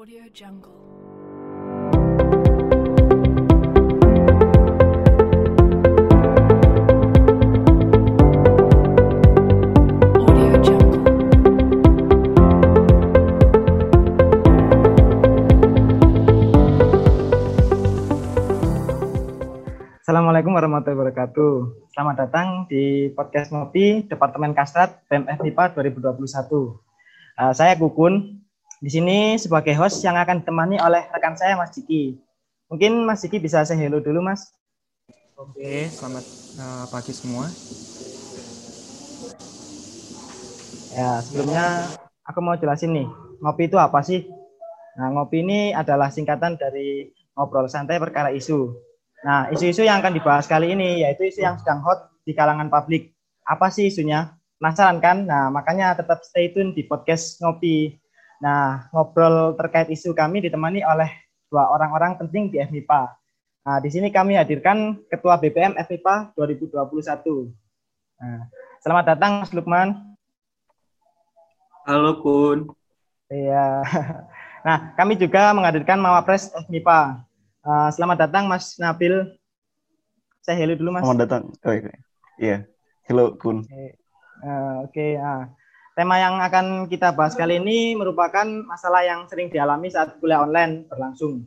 Audio Jungle. Assalamualaikum warahmatullahi wabarakatuh. Selamat datang di podcast Ngopi Departemen Kastrat BMF MIPA 2021. Uh, saya Kukun. Di sini sebagai host yang akan ditemani oleh rekan saya Mas Ciki. Mungkin Mas Ciki bisa say hello dulu Mas. Oke, selamat uh, pagi semua. Ya, sebelumnya aku mau jelasin nih, ngopi itu apa sih? Nah, ngopi ini adalah singkatan dari ngobrol santai perkara isu. Nah, isu-isu yang akan dibahas kali ini yaitu isu yang sedang hot di kalangan publik. Apa sih isunya? Penasaran kan? Nah, makanya tetap stay tune di podcast Ngopi. Nah, ngobrol terkait isu kami ditemani oleh dua orang-orang penting di FMIPA. Nah, di sini kami hadirkan Ketua BPM FMIPA 2021. Nah, selamat datang Mas Lukman. Halo Kun, Iya. Nah, kami juga menghadirkan Mawapres FMIPA. Uh, selamat datang Mas Nabil. Saya hello dulu Mas. Selamat datang. Oh, iya. Hello, Kun. Eh, Oke, ah. Tema yang akan kita bahas kali ini merupakan masalah yang sering dialami saat kuliah online berlangsung.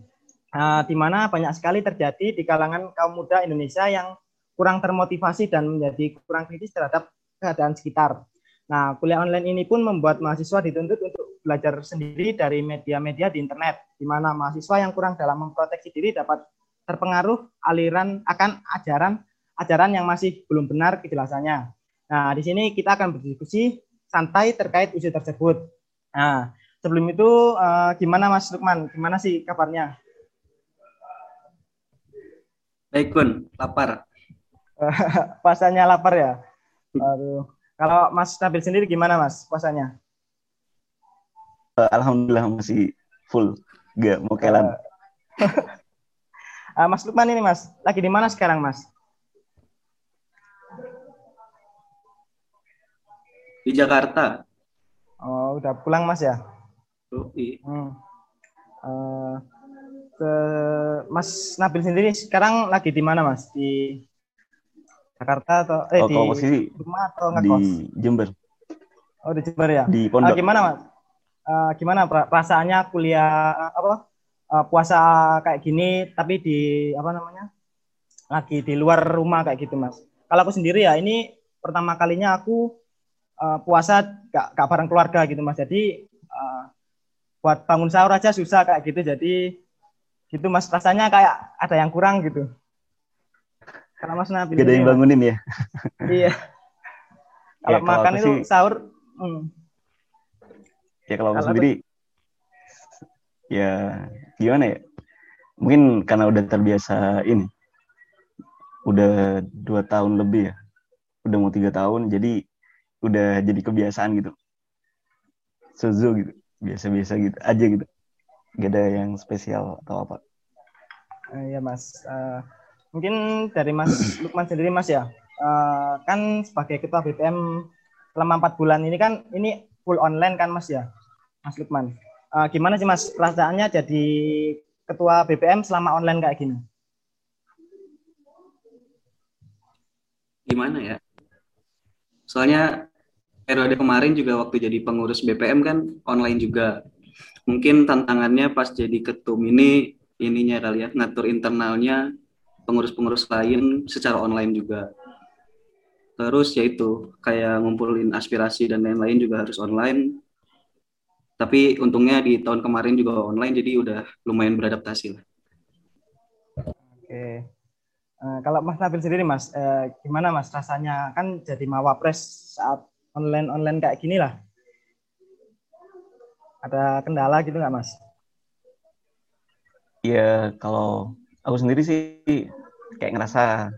Ah, di mana banyak sekali terjadi di kalangan kaum muda Indonesia yang kurang termotivasi dan menjadi kurang kritis terhadap keadaan sekitar. Nah, kuliah online ini pun membuat mahasiswa dituntut untuk belajar sendiri dari media-media di internet, di mana mahasiswa yang kurang dalam memproteksi diri dapat terpengaruh aliran akan ajaran ajaran yang masih belum benar kejelasannya. Nah, di sini kita akan berdiskusi santai terkait isu tersebut. Nah, sebelum itu eh, gimana Mas Lukman? Gimana sih kabarnya? baik Kun, lapar. Puasanya lapar ya? Aduh. Kalau Mas Nabil sendiri gimana Mas puasanya? Eh, Alhamdulillah masih full. Gak mau kelan. Ah, Mas Lukman ini Mas, lagi di mana sekarang Mas? Di Jakarta. Oh, udah pulang Mas ya? Yoi. Hmm. Eh, ke- Mas Nabil sendiri sekarang lagi di mana Mas? Di Jakarta atau eh Oh, di rumah atau di ngekos? Jember, Oh di Jember ya. di Ah, pondok. gimana Mas? Ah, gimana perasaannya kuliah ah, apa ah, puasa kayak gini tapi di apa namanya lagi di luar rumah kayak gitu Mas? Kalau aku sendiri ya ini pertama kalinya aku ah, puasa gak, gak bareng keluarga gitu Mas. Jadi ah, buat bangun sahur aja susah kayak gitu. Jadi gitu Mas rasanya kayak ada yang kurang gitu. Kalau Mas Nabil Gak ada yang bangunin ya. Iya. Kalau Ya, makan itu sih- sahur hmm. Ya kalau aku Kalau sendiri, ya gimana ya? Mungkin karena udah terbiasa ini, udah dua tahun lebih ya, udah mau tiga tahun, jadi udah jadi kebiasaan gitu. Suzu gitu, biasa-biasa gitu aja gitu. Gak ada yang spesial atau apa. Eh, Iya Mas, Eh, mungkin dari Mas Lukman sendiri Mas ya, Eh, kan sebagai ketua BPM selama empat bulan ini kan ini full online kan Mas ya, Mas Lukman. Eh, gimana sih Mas perasaannya jadi ketua BPM selama online kayak gini? Gimana ya? Soalnya periode kemarin juga waktu jadi pengurus BPM kan online juga. Mungkin tantangannya pas jadi ketum ini ininya kali ya ngatur internalnya pengurus-pengurus lain secara online juga. Terus ya itu kayak ngumpulin aspirasi dan lain-lain juga harus online. Tapi untungnya di tahun kemarin juga online jadi udah lumayan beradaptasi lah. Oke. Eh, kalau Mas Nabil sendiri Mas, eh, gimana Mas rasanya kan jadi mawapres saat online online kayak gini lah? Ada kendala gitu nggak Mas? Ya kalau aku sendiri sih kayak ngerasa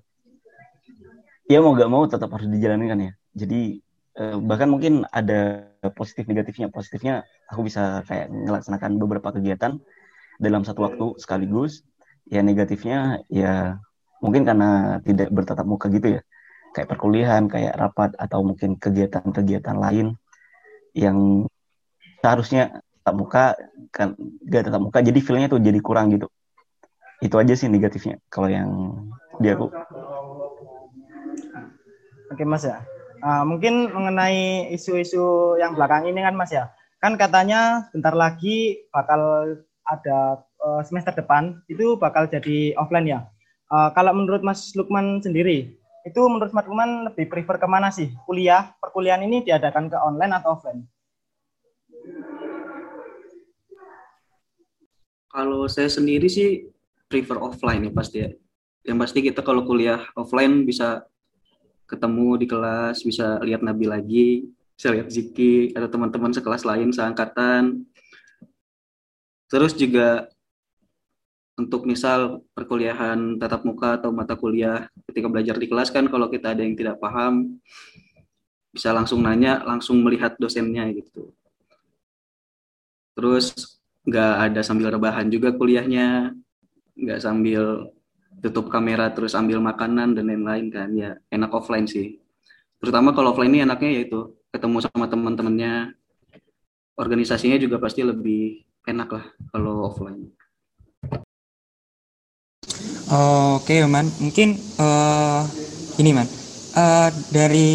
ya mau gak mau tetap harus dijalankan ya. Jadi eh, bahkan mungkin ada positif negatifnya. Positifnya aku bisa kayak melaksanakan beberapa kegiatan dalam satu waktu sekaligus. Ya negatifnya ya mungkin karena tidak bertatap muka gitu ya. Kayak perkuliahan, kayak rapat atau mungkin kegiatan-kegiatan lain yang seharusnya tatap muka kan gak tatap muka jadi feelnya tuh jadi kurang gitu itu aja sih negatifnya kalau yang di aku Oke Mas ya. Ah, mungkin mengenai isu-isu yang belakang ini kan Mas ya. Kan katanya bentar lagi bakal ada eh, semester depan itu bakal jadi offline ya. Ah, kalau menurut Mas Lukman sendiri, itu menurut Mas Lukman lebih prefer ke mana sih? Kuliah, perkuliahan ini diadakan ke online atau offline? Kalau saya sendiri sih prefer offline ya pasti ya. Yang pasti kita kalau kuliah offline bisa ketemu di kelas, bisa lihat Nabi lagi, bisa lihat Ziki atau teman-teman sekelas lain seangkatan. Terus juga untuk misal perkuliahan tatap muka atau mata kuliah ketika belajar di kelas kan kalau kita ada yang tidak paham bisa langsung nanya, langsung melihat dosennya gitu. Terus nggak ada sambil rebahan juga kuliahnya, nggak sambil tutup kamera terus ambil makanan dan lain-lain kan ya enak offline sih. Terutama kalau offline ini enaknya yaitu ketemu sama teman-temannya. Organisasinya juga pasti lebih enak lah kalau offline Oke, Man. Mungkin eh ini, Man. Eh, dari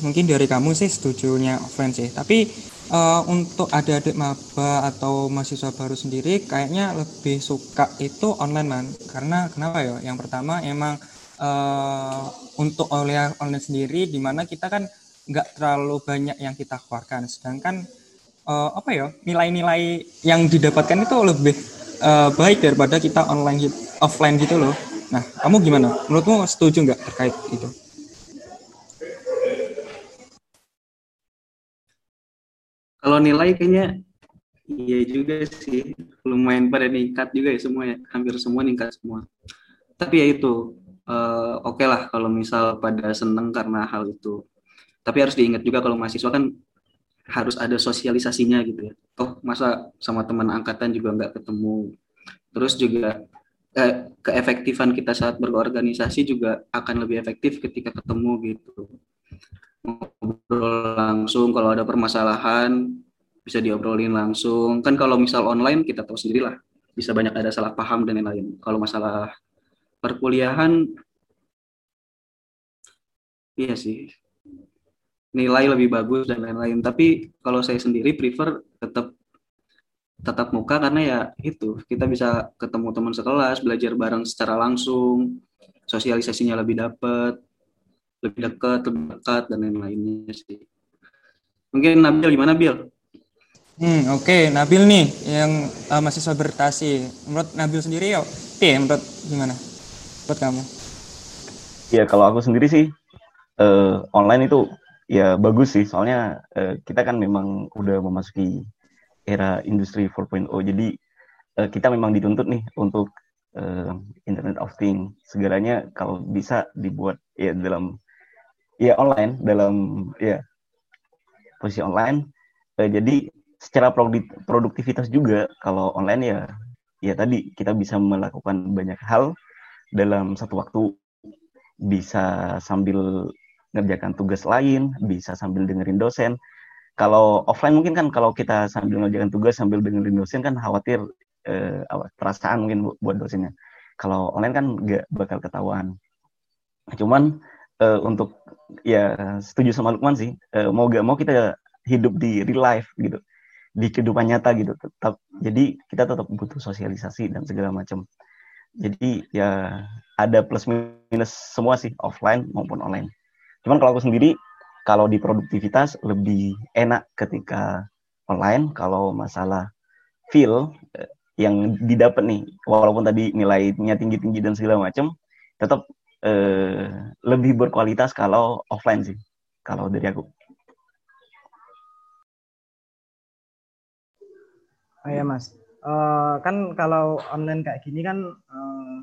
mungkin dari kamu sih setujunya offline sih. Tapi eh, untuk adik-adik maba atau mahasiswa baru sendiri kayaknya lebih suka itu online, Man. Karena kenapa ya? Yang pertama emang eh, untuk oleh online sendiri di mana kita kan nggak terlalu banyak yang kita keluarkan. Sedangkan eh, apa ya? Nilai-nilai yang didapatkan itu lebih eh, baik daripada kita online gitu, offline gitu loh. Nah, kamu gimana? Menurutmu setuju nggak terkait itu? kalau nilai kayaknya iya juga sih lumayan pada ningkat juga ya semua ya hampir semua ningkat semua tapi ya itu eh, oke lah kalau misal pada seneng karena hal itu tapi harus diingat juga kalau mahasiswa kan harus ada sosialisasinya gitu ya. Toh masa sama teman angkatan juga nggak ketemu. Terus juga eh, keefektifan kita saat berorganisasi juga akan lebih efektif ketika ketemu gitu. Ngobrol langsung kalau ada permasalahan bisa diobrolin langsung. Kan kalau misal online kita tahu sendiri lah bisa banyak ada salah paham dan lain-lain. Kalau masalah perkuliahan iya sih nilai lebih bagus dan lain-lain tapi kalau saya sendiri prefer tetap tatap muka karena ya itu kita bisa ketemu teman sekelas belajar bareng secara langsung sosialisasinya lebih dapat lebih dekat lebih dekat dan lain-lainnya sih mungkin Nabil gimana Bil Hmm, oke, Nabil nih yang uh, mahasiswa bertasi. Menurut Nabil sendiri yuk, Pi, menurut gimana? Menurut kamu? ya kalau aku sendiri sih eh, online itu ya bagus sih. Soalnya eh, kita kan memang udah memasuki era industri 4.0 jadi eh, kita memang dituntut nih untuk eh, Internet of Things. Segalanya kalau bisa dibuat ya dalam ya online dalam ya posisi online. Eh, jadi secara produk- produktivitas juga kalau online ya ya tadi kita bisa melakukan banyak hal dalam satu waktu. Bisa sambil ngerjakan tugas lain bisa sambil dengerin dosen. Kalau offline mungkin kan kalau kita sambil ngerjakan tugas sambil dengerin dosen kan khawatir eh, perasaan mungkin bu- buat dosennya. Kalau online kan nggak bakal ketahuan. Cuman eh, untuk ya setuju sama Lukman sih eh, mau gak mau kita hidup di real life gitu di kehidupan nyata gitu. Tetap jadi kita tetap butuh sosialisasi dan segala macam. Jadi ya ada plus minus semua sih offline maupun online cuman kalau aku sendiri kalau di produktivitas lebih enak ketika online kalau masalah feel eh, yang didapat nih. Walaupun tadi nilainya tinggi-tinggi dan segala macam tetap eh, lebih berkualitas kalau offline sih kalau dari aku. Oh ya Mas, Eh, kan kalau online kayak gini kan eh,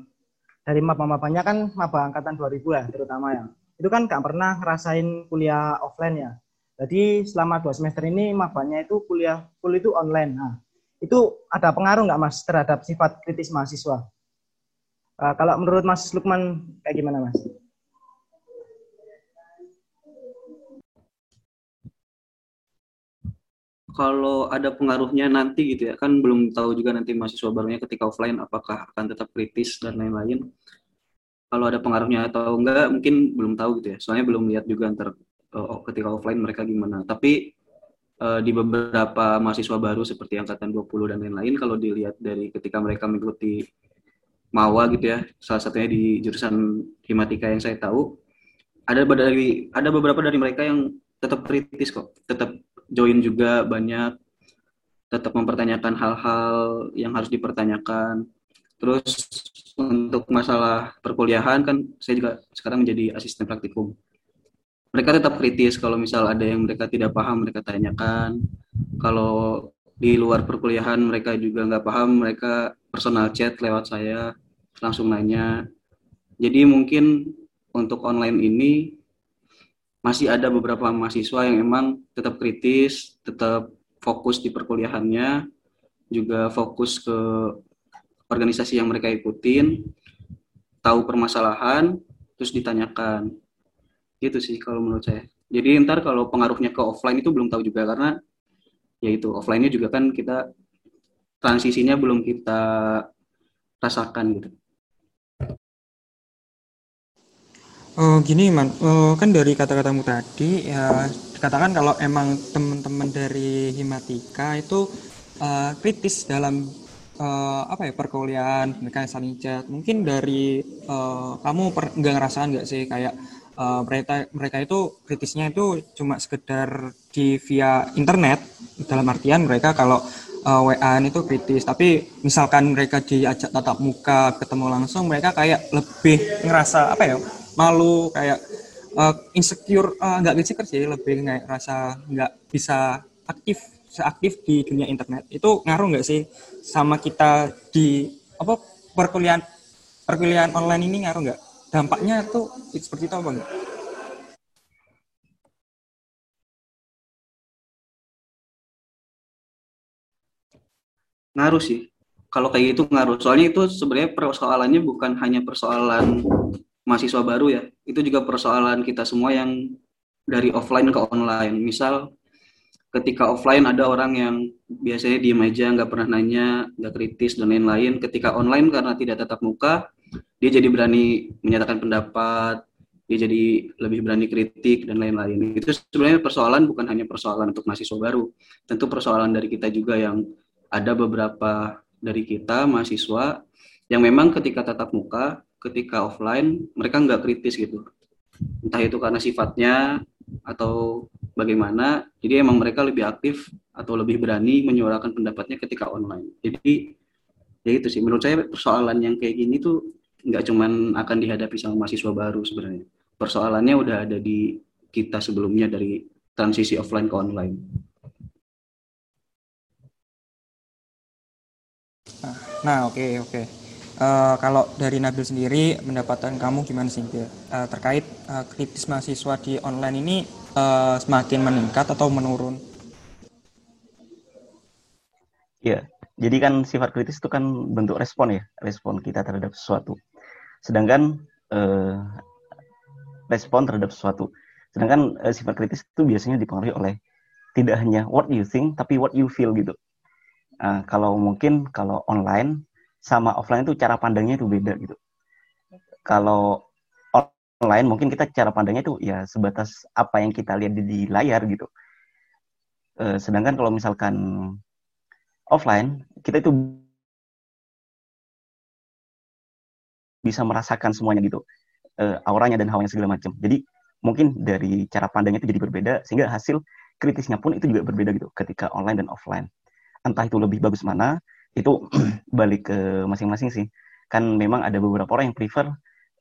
dari maba-mabanya kan maba angkatan 2000 ya terutama ya. Itu kan nggak pernah ngerasain kuliah offline ya. Jadi selama dua semester ini mabanya itu kuliah full itu online. Nah, itu ada pengaruh nggak Mas terhadap sifat kritis mahasiswa? Eh, kalau menurut Mas Lukman kayak gimana Mas? kalau ada pengaruhnya nanti gitu ya kan belum tahu juga nanti mahasiswa barunya ketika offline apakah akan tetap kritis dan lain-lain kalau ada pengaruhnya atau enggak mungkin belum tahu gitu ya. Soalnya belum lihat juga antar uh, ketika offline mereka gimana. Tapi uh, di beberapa mahasiswa baru seperti angkatan 20 dan lain-lain kalau dilihat dari ketika mereka mengikuti Mawa gitu ya salah satunya di jurusan himatika yang saya tahu ada dari ada beberapa dari mereka yang tetap kritis kok. Tetap join juga banyak tetap mempertanyakan hal-hal yang harus dipertanyakan terus untuk masalah perkuliahan kan saya juga sekarang menjadi asisten praktikum. Mereka tetap kritis kalau misal ada yang mereka tidak paham mereka tanyakan. Kalau di luar perkuliahan mereka juga nggak paham mereka personal chat lewat saya langsung nanya. Jadi mungkin untuk online ini masih ada beberapa mahasiswa yang emang tetap kritis, tetap fokus di perkuliahannya, juga fokus ke organisasi yang mereka ikutin, tahu permasalahan, terus ditanyakan. Gitu sih kalau menurut saya. Jadi ntar kalau pengaruhnya ke offline itu belum tahu juga karena ya itu offline-nya juga kan kita transisinya belum kita rasakan gitu. Oh gini man, oh, kan dari kata-katamu tadi ya dikatakan kalau emang teman-teman dari Himatika itu uh, kritis dalam uh, apa ya perkuliahan mereka saling chat. Mungkin dari uh, kamu nggak ngerasain nggak sih kayak uh, mereka mereka itu kritisnya itu cuma sekedar di via internet? Dalam artian mereka kalau uh, WA itu kritis. Tapi misalkan mereka diajak tatap muka ketemu langsung mereka kayak lebih ngerasa apa ya malu kayak uh, insecure uh, nggak insecure sih lebih kayak rasa nggak bisa aktif seaktif di dunia internet itu ngaruh nggak sih sama kita di apa perkuliahan perkuliahan online ini ngaruh nggak dampaknya tuh seperti itu apa enggak? Ngaruh sih. Kalau kayak gitu ngaruh. Soalnya itu sebenarnya persoalannya bukan hanya persoalan mahasiswa baru ya, itu juga persoalan kita semua yang dari offline ke online. Misal ketika offline ada orang yang biasanya diem aja, nggak pernah nanya, nggak kritis dan lain-lain. Ketika online karena tidak tatap muka, dia jadi berani menyatakan pendapat, dia jadi lebih berani kritik dan lain-lain. Itu sebenarnya persoalan bukan hanya persoalan untuk mahasiswa baru, tentu persoalan dari kita juga yang ada beberapa dari kita mahasiswa yang memang ketika tatap muka ketika offline mereka nggak kritis gitu entah itu karena sifatnya atau bagaimana jadi emang mereka lebih aktif atau lebih berani menyuarakan pendapatnya ketika online. Jadi ya itu sih. Menurut saya persoalan yang kayak gini tuh nggak cuman akan dihadapi sama mahasiswa baru sebenarnya. Persoalannya udah ada di kita sebelumnya dari transisi offline ke online. Nah oke okay, oke. Okay. Uh, kalau dari Nabil sendiri, pendapatan kamu gimana sih uh, terkait uh, kritis mahasiswa di online ini uh, semakin meningkat atau menurun? Iya, jadi kan sifat kritis itu kan bentuk respon ya, respon kita terhadap sesuatu. Sedangkan uh, respon terhadap sesuatu. Sedangkan uh, sifat kritis itu biasanya dipengaruhi oleh tidak hanya what you think, tapi what you feel gitu. Uh, kalau mungkin kalau online sama offline itu cara pandangnya itu beda gitu. Kalau online mungkin kita cara pandangnya itu ya sebatas apa yang kita lihat di, di layar gitu. E, sedangkan kalau misalkan offline kita itu bisa merasakan semuanya gitu, e, auranya dan hawanya segala macam. Jadi mungkin dari cara pandangnya itu jadi berbeda sehingga hasil kritisnya pun itu juga berbeda gitu ketika online dan offline. Entah itu lebih bagus mana, itu balik ke masing-masing sih kan memang ada beberapa orang yang prefer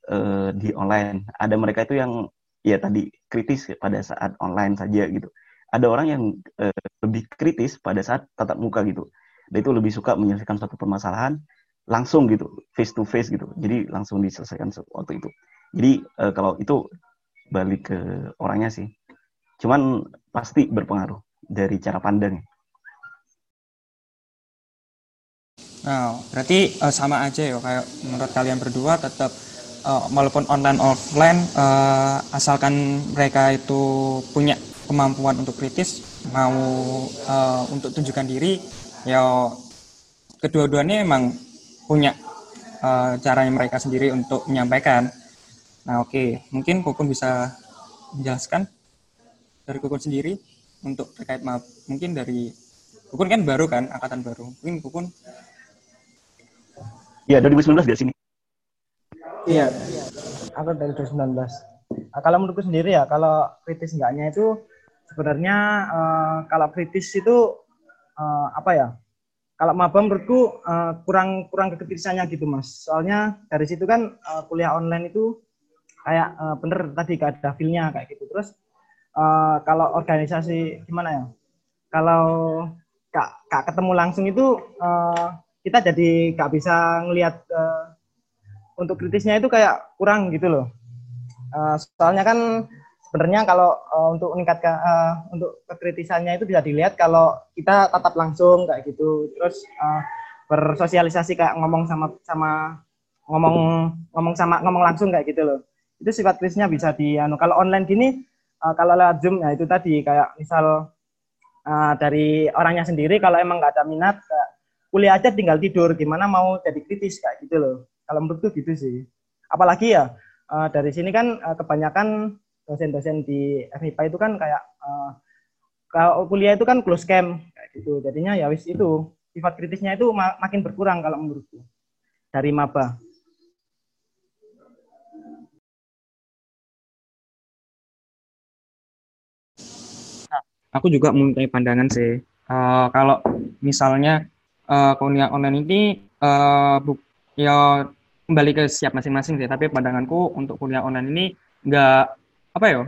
uh, di online. Ada mereka itu yang ya tadi kritis pada saat online saja gitu. Ada orang yang uh, lebih kritis pada saat tatap muka gitu. Dan itu lebih suka menyelesaikan suatu permasalahan langsung gitu face to face gitu. Jadi langsung diselesaikan waktu itu. Jadi uh, kalau itu balik ke orangnya sih. Cuman pasti berpengaruh dari cara pandang Nah, berarti uh, sama aja ya kayak menurut kalian berdua tetap uh, walaupun online offline uh, asalkan mereka itu punya kemampuan untuk kritis mau eh, untuk tunjukkan diri ya kedua-duanya emang punya eh, caranya mereka sendiri untuk menyampaikan nah oke mungkin Kukun bisa menjelaskan dari Kukun sendiri untuk terkait map mungkin dari Kukun kan baru kan angkatan baru mungkin Kukun Ya 2019 di sini. Iya. Aku dari 2019. Nah, kalau menurutku sendiri ya, kalau kritis enggaknya itu sebenarnya eh, kalau kritis itu eh, apa ya? Kalau maba menurutku eh, kurang kurang kekritisannya gitu mas. Soalnya dari situ kan eh, kuliah online itu kayak eh, bener tadi gak ada feel-nya kayak gitu. Terus eh, kalau organisasi gimana ya? Kalau gak, gak ketemu langsung itu eh, kita jadi gak bisa ngelihat eh, untuk kritisnya itu kayak kurang gitu loh. Eh, soalnya kan sebenarnya kalau eh, untuk meningkatkan eh, untuk kekritisannya itu bisa dilihat kalau kita tatap langsung kayak gitu. Terus eh, bersosialisasi kayak ngomong sama sama ngomong ngomong sama ngomong langsung kayak gitu loh. Itu sifat kritisnya bisa di anu kalau online gini eh, kalau lewat Zoom ya itu tadi kayak misal eh, dari orangnya sendiri kalau emang nggak ada minat kayak kuliah aja tinggal tidur gimana mau jadi kritis kayak gitu loh kalau menurutku gitu sih apalagi ya eh, dari sini kan eh, kebanyakan dosen-dosen di FIPA itu kan kayak eh, kalau kuliah itu kan close camp kayak gitu jadinya ya wis itu sifat kritisnya itu ma- makin berkurang kalau menurutku dari maba aku juga mempunyai pandangan sih. Eh, kalau misalnya eh, kuliah online ini eh, bu- ya kembali ke siap masing-masing sih. Tapi pandanganku untuk kuliah online ini nggak apa ya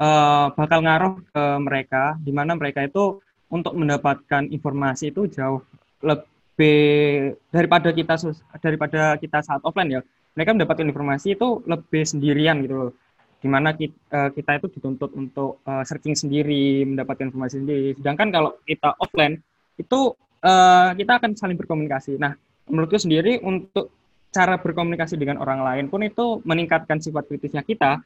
eh, bakal ngaruh ke mereka, di mana mereka itu untuk mendapatkan informasi itu jauh lebih daripada kita daripada kita saat offline ya. Mereka mendapatkan informasi itu lebih sendirian gitu loh di mana kita, eh, kita itu dituntut untuk eh, searching sendiri, mendapatkan informasi sendiri. Sedangkan kalau kita offline itu eh, kita akan saling berkomunikasi. Nah, menurutku sendiri untuk cara berkomunikasi dengan orang lain pun itu meningkatkan sifat kritisnya kita.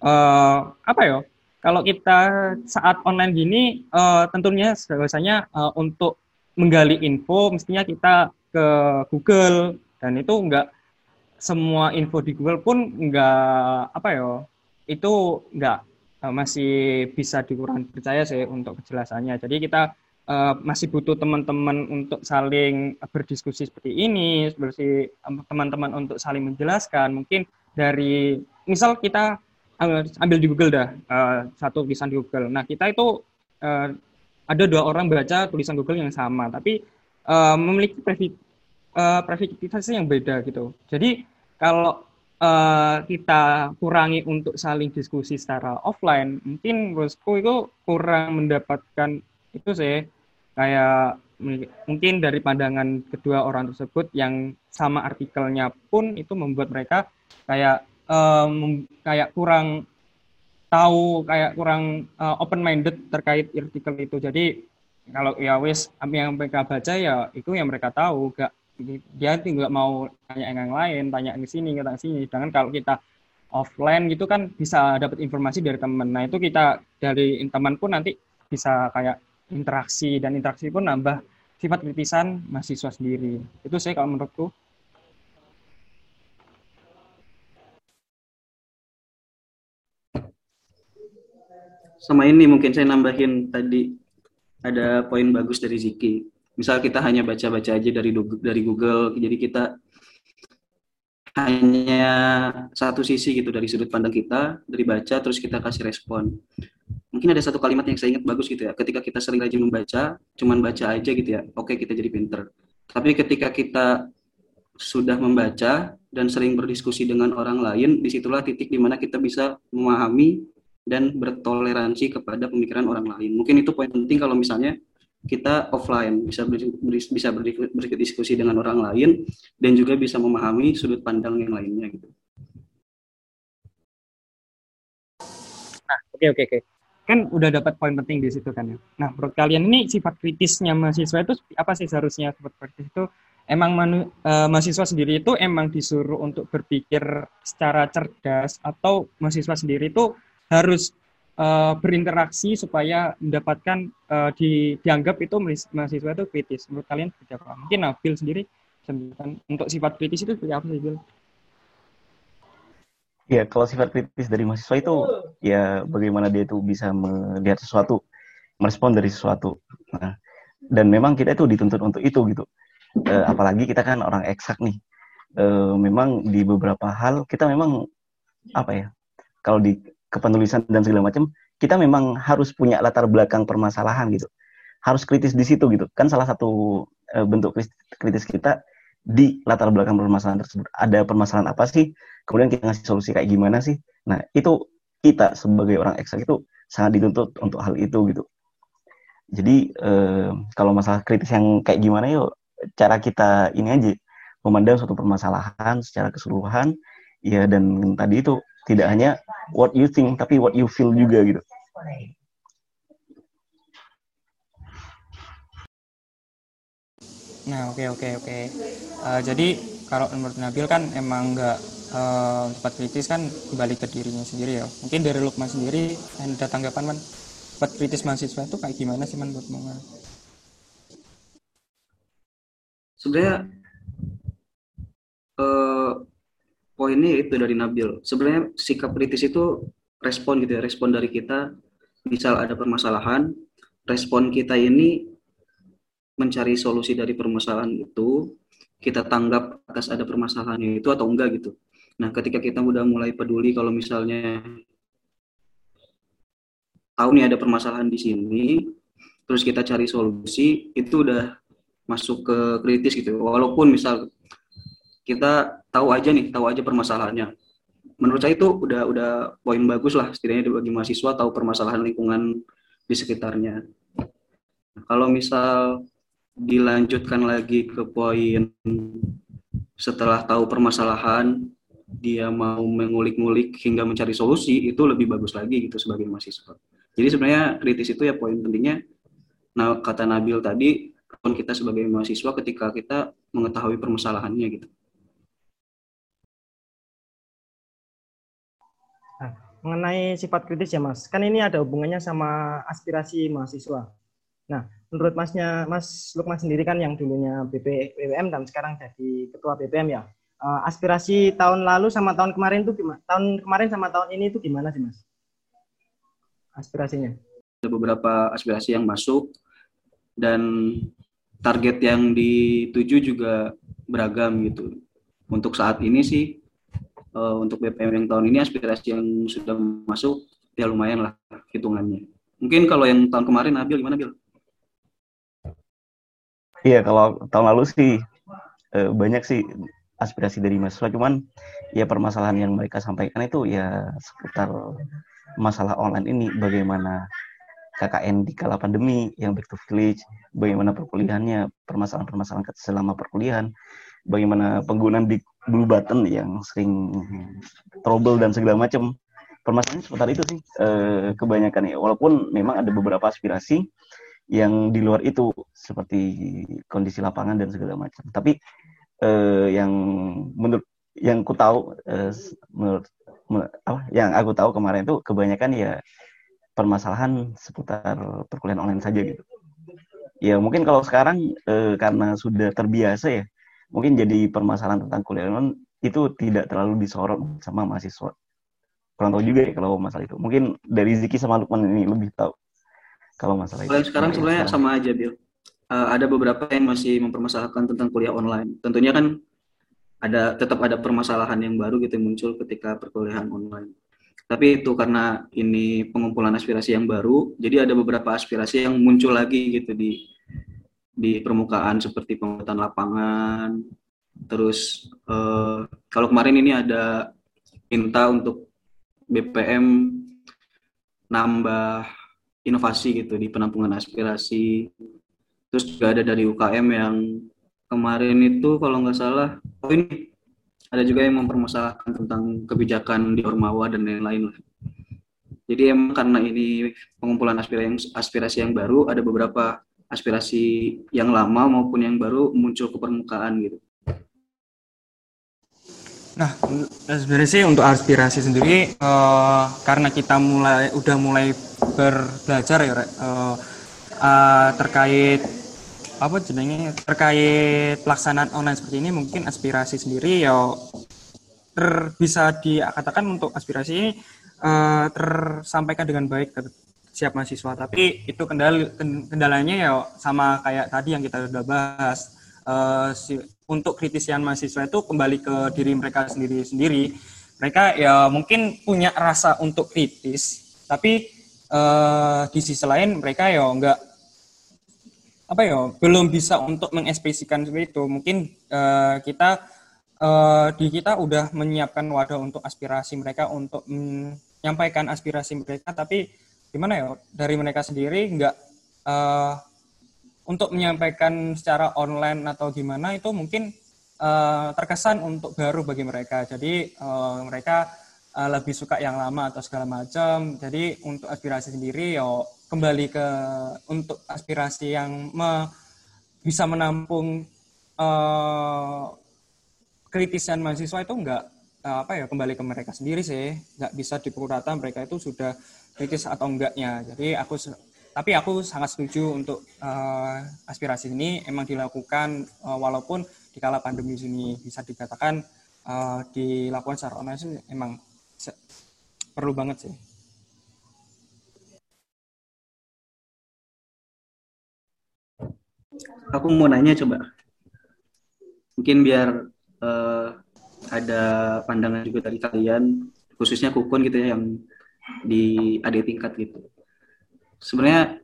Eh, apa ya? Kalau kita saat online gini, eh, tentunya biasanya eh, untuk menggali info, mestinya kita ke Google dan itu enggak semua info di Google pun enggak apa ya itu nggak eh, masih bisa dikurang percaya sih untuk kejelasannya. Jadi kita eh, masih butuh teman-teman untuk saling berdiskusi seperti ini, seperti em, teman-teman untuk saling menjelaskan. Mungkin dari misal kita ambil di Google dah eh, satu tulisan di Google. Nah kita itu eh, ada dua orang baca tulisan Google yang sama, tapi eh, memiliki previ, privativitas yang beda gitu. Jadi kalau eh, kita kurangi untuk saling diskusi secara offline, mungkin menurutku itu kurang mendapatkan itu sih kayak mungkin dari pandangan kedua orang tersebut yang sama artikelnya pun itu membuat mereka kayak eh, mem- kayak kurang tahu kayak kurang open minded terkait artikel itu. Jadi kalau ya wis yang mereka baca ya itu yang mereka tahu gak dia tinggal mau tanya yang lain tanya ke sini tanya ke sini sedangkan kalau kita offline gitu kan bisa dapat informasi dari teman nah itu kita dari teman pun nanti bisa kayak interaksi dan interaksi pun nambah sifat kritisan mahasiswa sendiri itu sih kalau menurutku Sama ini mungkin saya nambahin tadi ada poin bagus dari Ziki. Misal kita hanya baca-baca aja dari dari Google, jadi kita hanya satu sisi gitu dari sudut pandang kita, dari baca terus kita kasih respon. Mungkin ada satu kalimat yang saya ingat bagus gitu ya. Ketika kita sering rajin membaca, cuman baca aja gitu ya. Oke, kita jadi pinter. Tapi ketika kita sudah membaca dan sering berdiskusi dengan orang lain, di situlah titik di mana kita bisa memahami dan bertoleransi kepada pemikiran orang lain. Mungkin itu poin penting kalau misalnya kita offline bisa ber- bisa berdi- berdiskusi dengan orang lain dan juga bisa memahami sudut pandang yang lainnya gitu. Oke oke oke. Kan udah dapat poin penting di situ kan ya. Nah, menurut kalian ini sifat kritisnya mahasiswa itu apa sih seharusnya sifat kritis itu? Emang manu- eh, mahasiswa sendiri itu emang disuruh untuk berpikir secara cerdas atau mahasiswa sendiri itu harus eh, berinteraksi supaya mendapatkan eh, di dianggap itu mahasiswa itu kritis. Menurut kalian seperti apa? Mungkin Nabil sendiri untuk sifat kritis itu seperti apa sih, Bil? Ya, kalau sifat kritis dari mahasiswa itu ya bagaimana dia itu bisa melihat sesuatu, merespon dari sesuatu. Nah, dan memang kita itu dituntut untuk itu gitu. Eh, apalagi kita kan orang eksak nih. Eh, memang di beberapa hal kita memang apa ya? Kalau di kepenulisan dan segala macam, kita memang harus punya latar belakang permasalahan gitu. Harus kritis di situ gitu. Kan salah satu eh, bentuk kritis- kita di latar belakang permasalahan tersebut. Ada permasalahan apa sih? Kemudian kita ngasih solusi kayak gimana sih? Nah, itu kita sebagai orang eksak itu sangat dituntut untuk hal itu gitu. Jadi eh, kalau masalah kritis yang kayak gimana yuk cara kita ini aja memandang suatu permasalahan secara keseluruhan ya dan tadi itu tidak hanya what you think tapi what you feel juga gitu. Nah, oke oke oke. Eh, jadi kalau menurut Nabil kan emang nggak eh, sifat kritis kan kembali ke dirinya sendiri ya. Mungkin dari Lukman sendiri ada tanggapan man sifat kritis mahasiswa itu kayak gimana sih man menurut Man? sebenarnya eh, poinnya itu dari Nabil. Sebenarnya sikap kritis itu respon gitu ya, respon dari kita. Misal ada permasalahan, respon kita ini mencari solusi dari permasalahan itu, kita tanggap atas ada permasalahan itu atau enggak gitu. Nah, ketika kita udah mulai peduli kalau misalnya tahu nih ada permasalahan di sini, terus kita cari solusi, itu udah masuk ke kritis gitu. Walaupun misal kita tahu aja nih, tahu aja permasalahannya. Menurut saya itu udah udah poin bagus lah setidaknya bagi mahasiswa tahu permasalahan lingkungan di sekitarnya. Nah, kalau misal dilanjutkan lagi ke poin setelah tahu permasalahan dia mau mengulik-ngulik hingga mencari solusi itu lebih bagus lagi gitu sebagai mahasiswa. Jadi sebenarnya kritis itu ya poin pentingnya. Nah kata Nabil tadi kita sebagai mahasiswa ketika kita mengetahui permasalahannya gitu. Mengenai sifat kritis ya Mas, kan ini ada hubungannya sama aspirasi mahasiswa. Nah, menurut Masnya, Mas Lukman sendiri kan yang dulunya BP, BBM dan sekarang jadi ketua BBM ya. Eh, aspirasi tahun lalu sama tahun kemarin tuh gimana? Tahun kemarin sama tahun ini tuh gimana sih Mas? Aspirasinya? Ada beberapa aspirasi yang masuk dan target yang dituju juga beragam gitu. Untuk saat ini sih eh, untuk BPM yang tahun ini aspirasi yang sudah masuk ya lumayan lah hitungannya. Mungkin kalau yang tahun kemarin Nabil gimana Bil? Iya, kalau tahun lalu sih eh, banyak sih aspirasi dari mahasiswa, cuman ya permasalahan yang mereka sampaikan itu ya seputar masalah online ini, bagaimana KKN di kala pandemi yang back to village, bagaimana perkuliahannya, permasalahan-permasalahan selama perkuliahan, bagaimana penggunaan di blue button yang sering trouble dan segala macam. Permasalahan seputar itu sih eh, kebanyakan ya, walaupun memang ada beberapa aspirasi yang di luar itu seperti kondisi lapangan dan segala macam. Tapi eh, yang menurut yang ku tahu eh, menurut apa yang aku tahu kemarin itu kebanyakan ya permasalahan seputar perkuliahan online saja gitu. Ya mungkin kalau sekarang eh, karena sudah terbiasa ya, mungkin jadi permasalahan tentang kuliah online itu tidak terlalu disorot sama mahasiswa. Kurang tahu juga ya kalau masalah itu. Mungkin dari Ziki sama Lukman ini lebih tahu kalau masalah itu. Sekarang sebenarnya sama aja Bil. Eh, ada beberapa yang masih mempermasalahkan tentang kuliah online. Tentunya kan ada tetap ada permasalahan yang baru gitu yang muncul ketika perkuliahan online. Tapi itu karena ini pengumpulan aspirasi yang baru, jadi ada beberapa aspirasi yang muncul lagi gitu di di permukaan seperti pembuatan lapangan. Terus eh, kalau kemarin ini ada minta untuk BPM nambah inovasi gitu di penampungan aspirasi. Terus juga ada dari UKM yang kemarin itu kalau nggak salah, oh ini ada juga yang mempermasalahkan tentang kebijakan di Ormawa dan lain-lain lah. Jadi emang karena ini pengumpulan aspirasi yang, aspirasi yang baru, ada beberapa aspirasi yang lama maupun yang baru muncul ke permukaan gitu. Nah, sebenarnya sih untuk aspirasi sendiri eh, karena kita mulai udah mulai berbelajar ya eh, eh, terkait apa jenenge terkait pelaksanaan online seperti ini mungkin aspirasi sendiri ya ter, bisa dikatakan untuk aspirasi ini eh, tersampaikan dengan baik ke siap mahasiswa. Tapi itu kendal kendalanya ya sama kayak tadi yang kita udah bahas Eh, si- untuk kritisian mahasiswa itu kembali ke diri mereka sendiri sendiri. Mereka ya mungkin punya rasa untuk kritis tapi eh, di sisi lain mereka ya enggak apa ya belum bisa untuk mengekspresikan seperti itu. Mungkin eh, kita eh, di kita udah menyiapkan wadah untuk aspirasi mereka untuk menyampaikan aspirasi mereka tapi gimana ya dari mereka sendiri nggak eh, untuk menyampaikan secara online atau gimana itu mungkin eh, terkesan untuk baru bagi mereka. Jadi eh, mereka eh, lebih suka yang lama atau segala macam. Jadi untuk aspirasi sendiri ya kembali ke untuk aspirasi yang me- bisa menampung eh, kritisan mahasiswa itu enggak apa ya kembali ke mereka sendiri sih. Nggak bisa dipukul rata mereka itu sudah kritis atau enggaknya jadi aku tapi aku sangat setuju untuk eh, aspirasi ini emang dilakukan eh, walaupun di kala pandemi ini bisa dikatakan eh, dilakukan secara online sih emang perlu banget sih Aku mau nanya coba. Mungkin biar eh, ada pandangan juga dari kalian, khususnya Kukun gitu ya yang di adik tingkat gitu. Sebenarnya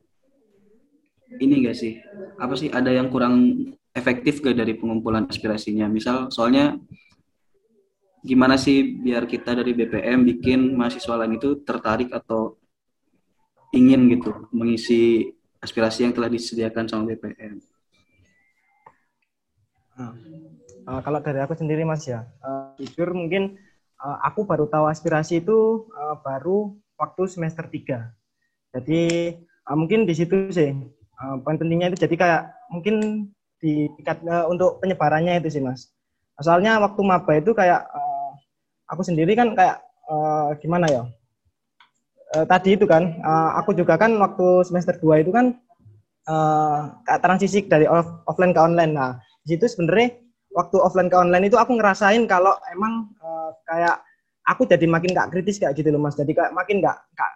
ini enggak sih? Apa sih ada yang kurang efektif gak dari pengumpulan aspirasinya? Misal soalnya gimana sih biar kita dari BPM bikin mahasiswa lain itu tertarik atau ingin gitu mengisi aspirasi yang telah disediakan sama BPM. Uh, kalau dari aku sendiri Mas ya, uh, jujur mungkin uh, aku baru tahu aspirasi itu uh, baru waktu semester 3. Jadi uh, mungkin di situ sih uh, poin pentingnya itu jadi kayak mungkin di tingkat untuk penyebarannya itu sih Mas. Soalnya waktu maba itu kayak aku sendiri kan kayak gimana ya? Tadi itu kan aku juga kan waktu semester 2 itu kan uh, transisi dari off- offline ke online. Nah, di situ sebenarnya waktu offline ke online itu aku ngerasain kalau emang eh, kayak aku jadi makin gak kritis kayak gitu loh mas. Jadi kayak makin gak gak,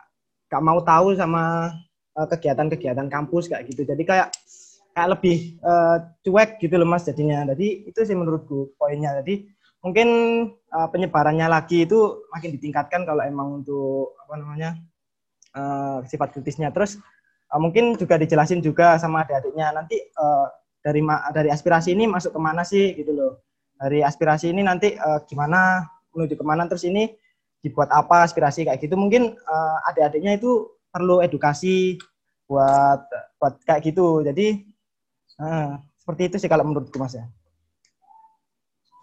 gak mau tahu sama eh, kegiatan-kegiatan kampus kayak gitu. Jadi kayak kayak lebih eh, cuek gitu loh mas jadinya. Jadi itu sih menurutku poinnya. Jadi mungkin eh, penyebarannya lagi itu makin ditingkatkan kalau emang untuk apa namanya eh, sifat kritisnya. Terus eh, mungkin juga dijelasin juga sama adik-adiknya. Nanti eh, dari dari aspirasi ini masuk ke mana sih gitu loh. Dari aspirasi ini nanti eh, gimana menuju ke mana terus ini dibuat apa aspirasi kayak gitu. Mungkin eh, adik-adiknya itu perlu edukasi buat buat kayak gitu. Jadi eh, seperti itu sih kalau menurutku mas ya.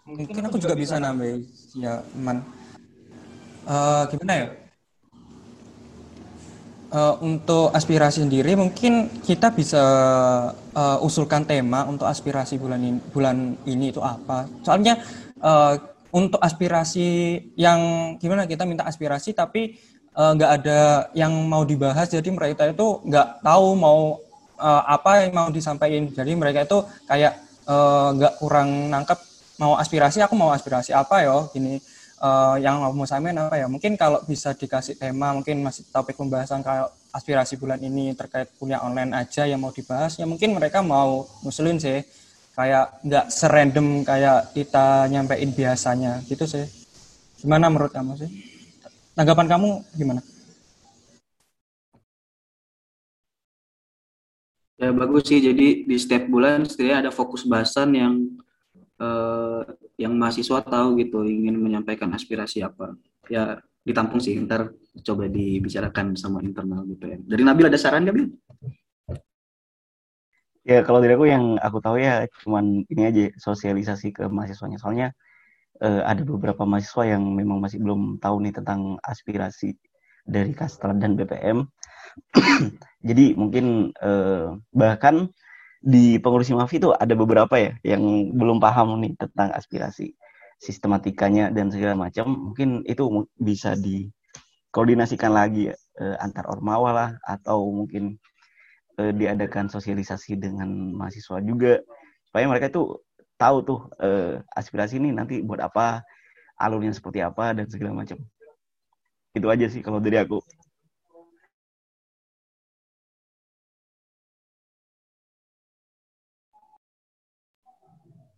Mungkin aku juga bisa nambah ya man Eh, gimana ya Eh, untuk aspirasi sendiri mungkin kita bisa eh, usulkan tema untuk aspirasi bulan ini, bulan ini itu apa. Soalnya eh, untuk aspirasi yang gimana kita minta aspirasi tapi nggak ada yang mau dibahas. Jadi mereka itu nggak tahu mau eh, apa yang mau disampaikan. Jadi mereka itu kayak nggak kurang nangkep mau aspirasi aku mau aspirasi apa yo gini eh, yang mau sampein apa ya? Mungkin kalau bisa dikasih tema mungkin masih topik pembahasan kayak aspirasi bulan ini terkait kuliah online aja yang mau dibahas ya mungkin mereka mau ngusulin sih. Kayak nggak serandom kayak kita nyampein biasanya gitu sih. Gimana menurut kamu sih? Tanggapan kamu gimana? Ya bagus sih. Jadi di setiap bulan setidaknya ada fokus bahasan yang eh, yang mahasiswa tahu gitu ingin menyampaikan aspirasi apa. Ya ditampung sih. Ntar coba dibicarakan sama internal BPM. Dari Nabil ada saran nggak? Ya kalau dari aku yang aku tahu ya cuman ini aja sosialisasi ke mahasiswanya. Soalnya eh, ada beberapa mahasiswa yang memang masih belum tahu nih tentang aspirasi dari Kastra dan BPM. Jadi mungkin eh, bahkan di pengurus Mafi itu ada beberapa ya yang belum paham nih tentang aspirasi. sistematikanya dan segala macam. Mungkin itu bisa dikoordinasikan lagi ya antar ormawa lah atau mungkin eh, diadakan sosialisasi dengan mahasiswa juga. Supaya mereka itu tahu tuh eh, aspirasi ini nanti buat apa alurnya seperti apa dan segala macam. Itu aja sih kalau dari aku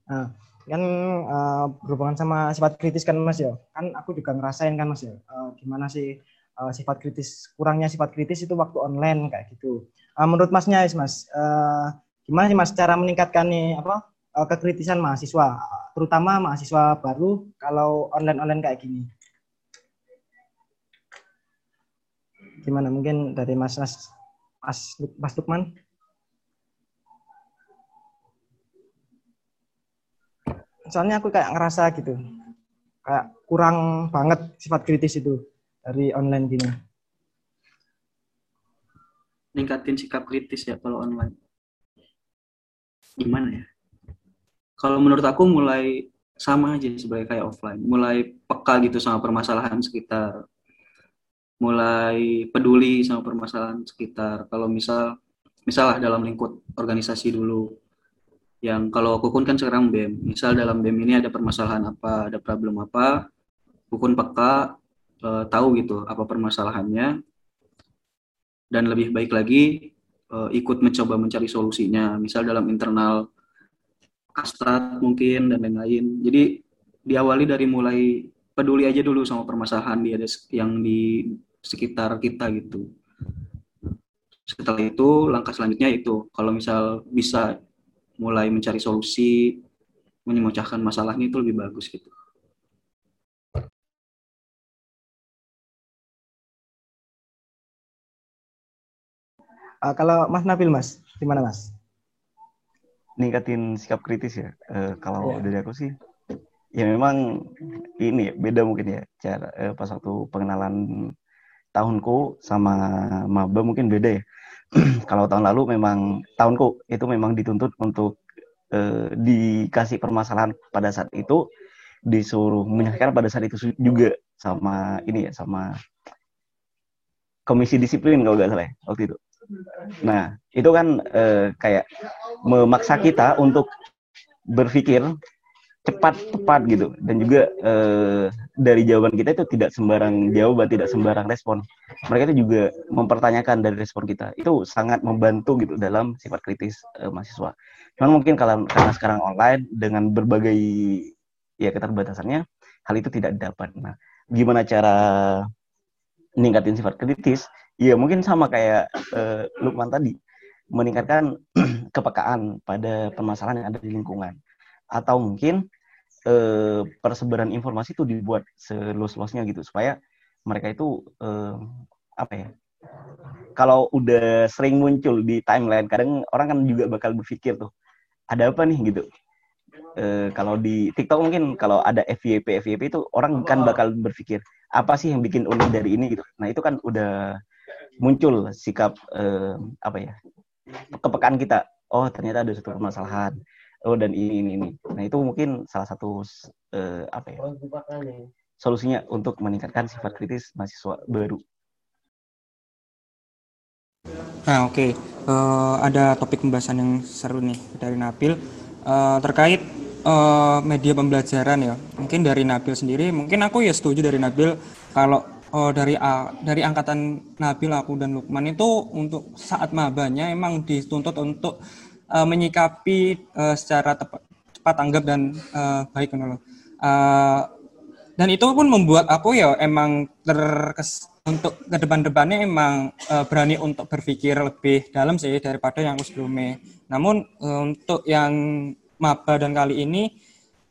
Nah, kan eh, berhubungan sama sifat kritis kan Mas ya. Kan aku juga ngerasain kan Mas ya. eh, gimana sih eh, sifat kritis kurangnya sifat kritis itu waktu online kayak gitu. Eh, menurut Masnya Mas, eh, gimana sih Mas cara meningkatkan nih apa eh, kekritisan mahasiswa, terutama mahasiswa baru kalau online-online kayak gini. Gimana mungkin dari Mas Mas Mas, Mas Lukman? Soalnya aku kayak ngerasa gitu kayak kurang banget sifat kritis itu dari online gini ningkatin sikap kritis ya kalau online. Gimana ya? Kalau menurut aku mulai sama aja sebagai kayak offline, mulai peka gitu sama permasalahan sekitar, mulai peduli sama permasalahan sekitar. Kalau misal, misalah dalam lingkup organisasi dulu, yang kalau Kukun kan sekarang BEM, misal dalam BEM ini ada permasalahan apa, ada problem apa, Kukun peka, eh, tahu gitu apa permasalahannya, dan lebih baik lagi eh, ikut mencoba mencari solusinya. Misal dalam internal kastrat mungkin dan lain-lain. Jadi diawali dari mulai peduli aja dulu sama permasalahan di yang di sekitar kita gitu. Setelah itu langkah selanjutnya itu. Kalau misal bisa mulai mencari solusi memecahkan masalahnya itu lebih bagus gitu Eh, kalau Mas Nabil Mas gimana Mas ningkatin sikap kritis ya. Eh, kalau Iya. dari aku sih, ya memang ini ya, beda mungkin ya cara eh, pas waktu pengenalan tahunku sama maba mungkin beda ya. kalau tahun lalu memang tahunku itu memang dituntut untuk eh, dikasih permasalahan pada saat itu disuruh menyelesaikan pada saat itu juga sama ini ya sama komisi disiplin kalau nggak salah ya, waktu itu. Nah, itu kan eh, kayak memaksa kita untuk berpikir cepat tepat gitu dan juga eh, dari jawaban kita itu tidak sembarang jawaban tidak sembarang respon. Mereka itu juga mempertanyakan dari respon kita. Itu sangat membantu gitu dalam sifat kritis eh, mahasiswa. Cuman mungkin kalau karena sekarang online dengan berbagai ya keterbatasannya hal itu tidak dapat. Nah gimana cara meningkatin sifat kritis? Ya mungkin sama kayak eh, Lukman tadi meningkatkan kepekaan pada permasalahan yang ada di lingkungan. Atau mungkin eh, persebaran informasi itu dibuat seluas-luasnya gitu supaya mereka itu eh, apa ya kalau udah sering muncul di timeline kadang orang kan juga bakal berpikir tuh ada apa nih? gitu. Eh, kalau di TikTok mungkin kalau ada FYP FYP itu orang kan bakal berpikir apa sih yang bikin unik dari ini? gitu. Nah itu kan udah muncul sikap eh, apa ya kepekaan kita. Oh ternyata ada satu permasalahan oh dan ini ini ini. Nah itu mungkin salah satu eh, apa ya? Solusinya untuk meningkatkan sifat kritis mahasiswa baru. Nah, oke. Eh, ada topik pembahasan yang seru nih dari Nabil. Eh, terkait eh, media pembelajaran ya. Mungkin dari Nabil sendiri, mungkin aku ya setuju dari Nabil. Kalau eh, dari dari angkatan Nabil aku dan Lukman itu untuk saat mabanya emang dituntut untuk eh, menyikapi eh, secara tepat, cepat tanggap dan eh, baik loh. Eh, dan itu pun membuat aku ya emang terkes untuk ke depan-depannya emang eh, berani untuk berpikir lebih dalam sih daripada yang aku sebelumnya. Namun eh, untuk yang maba dan kali ini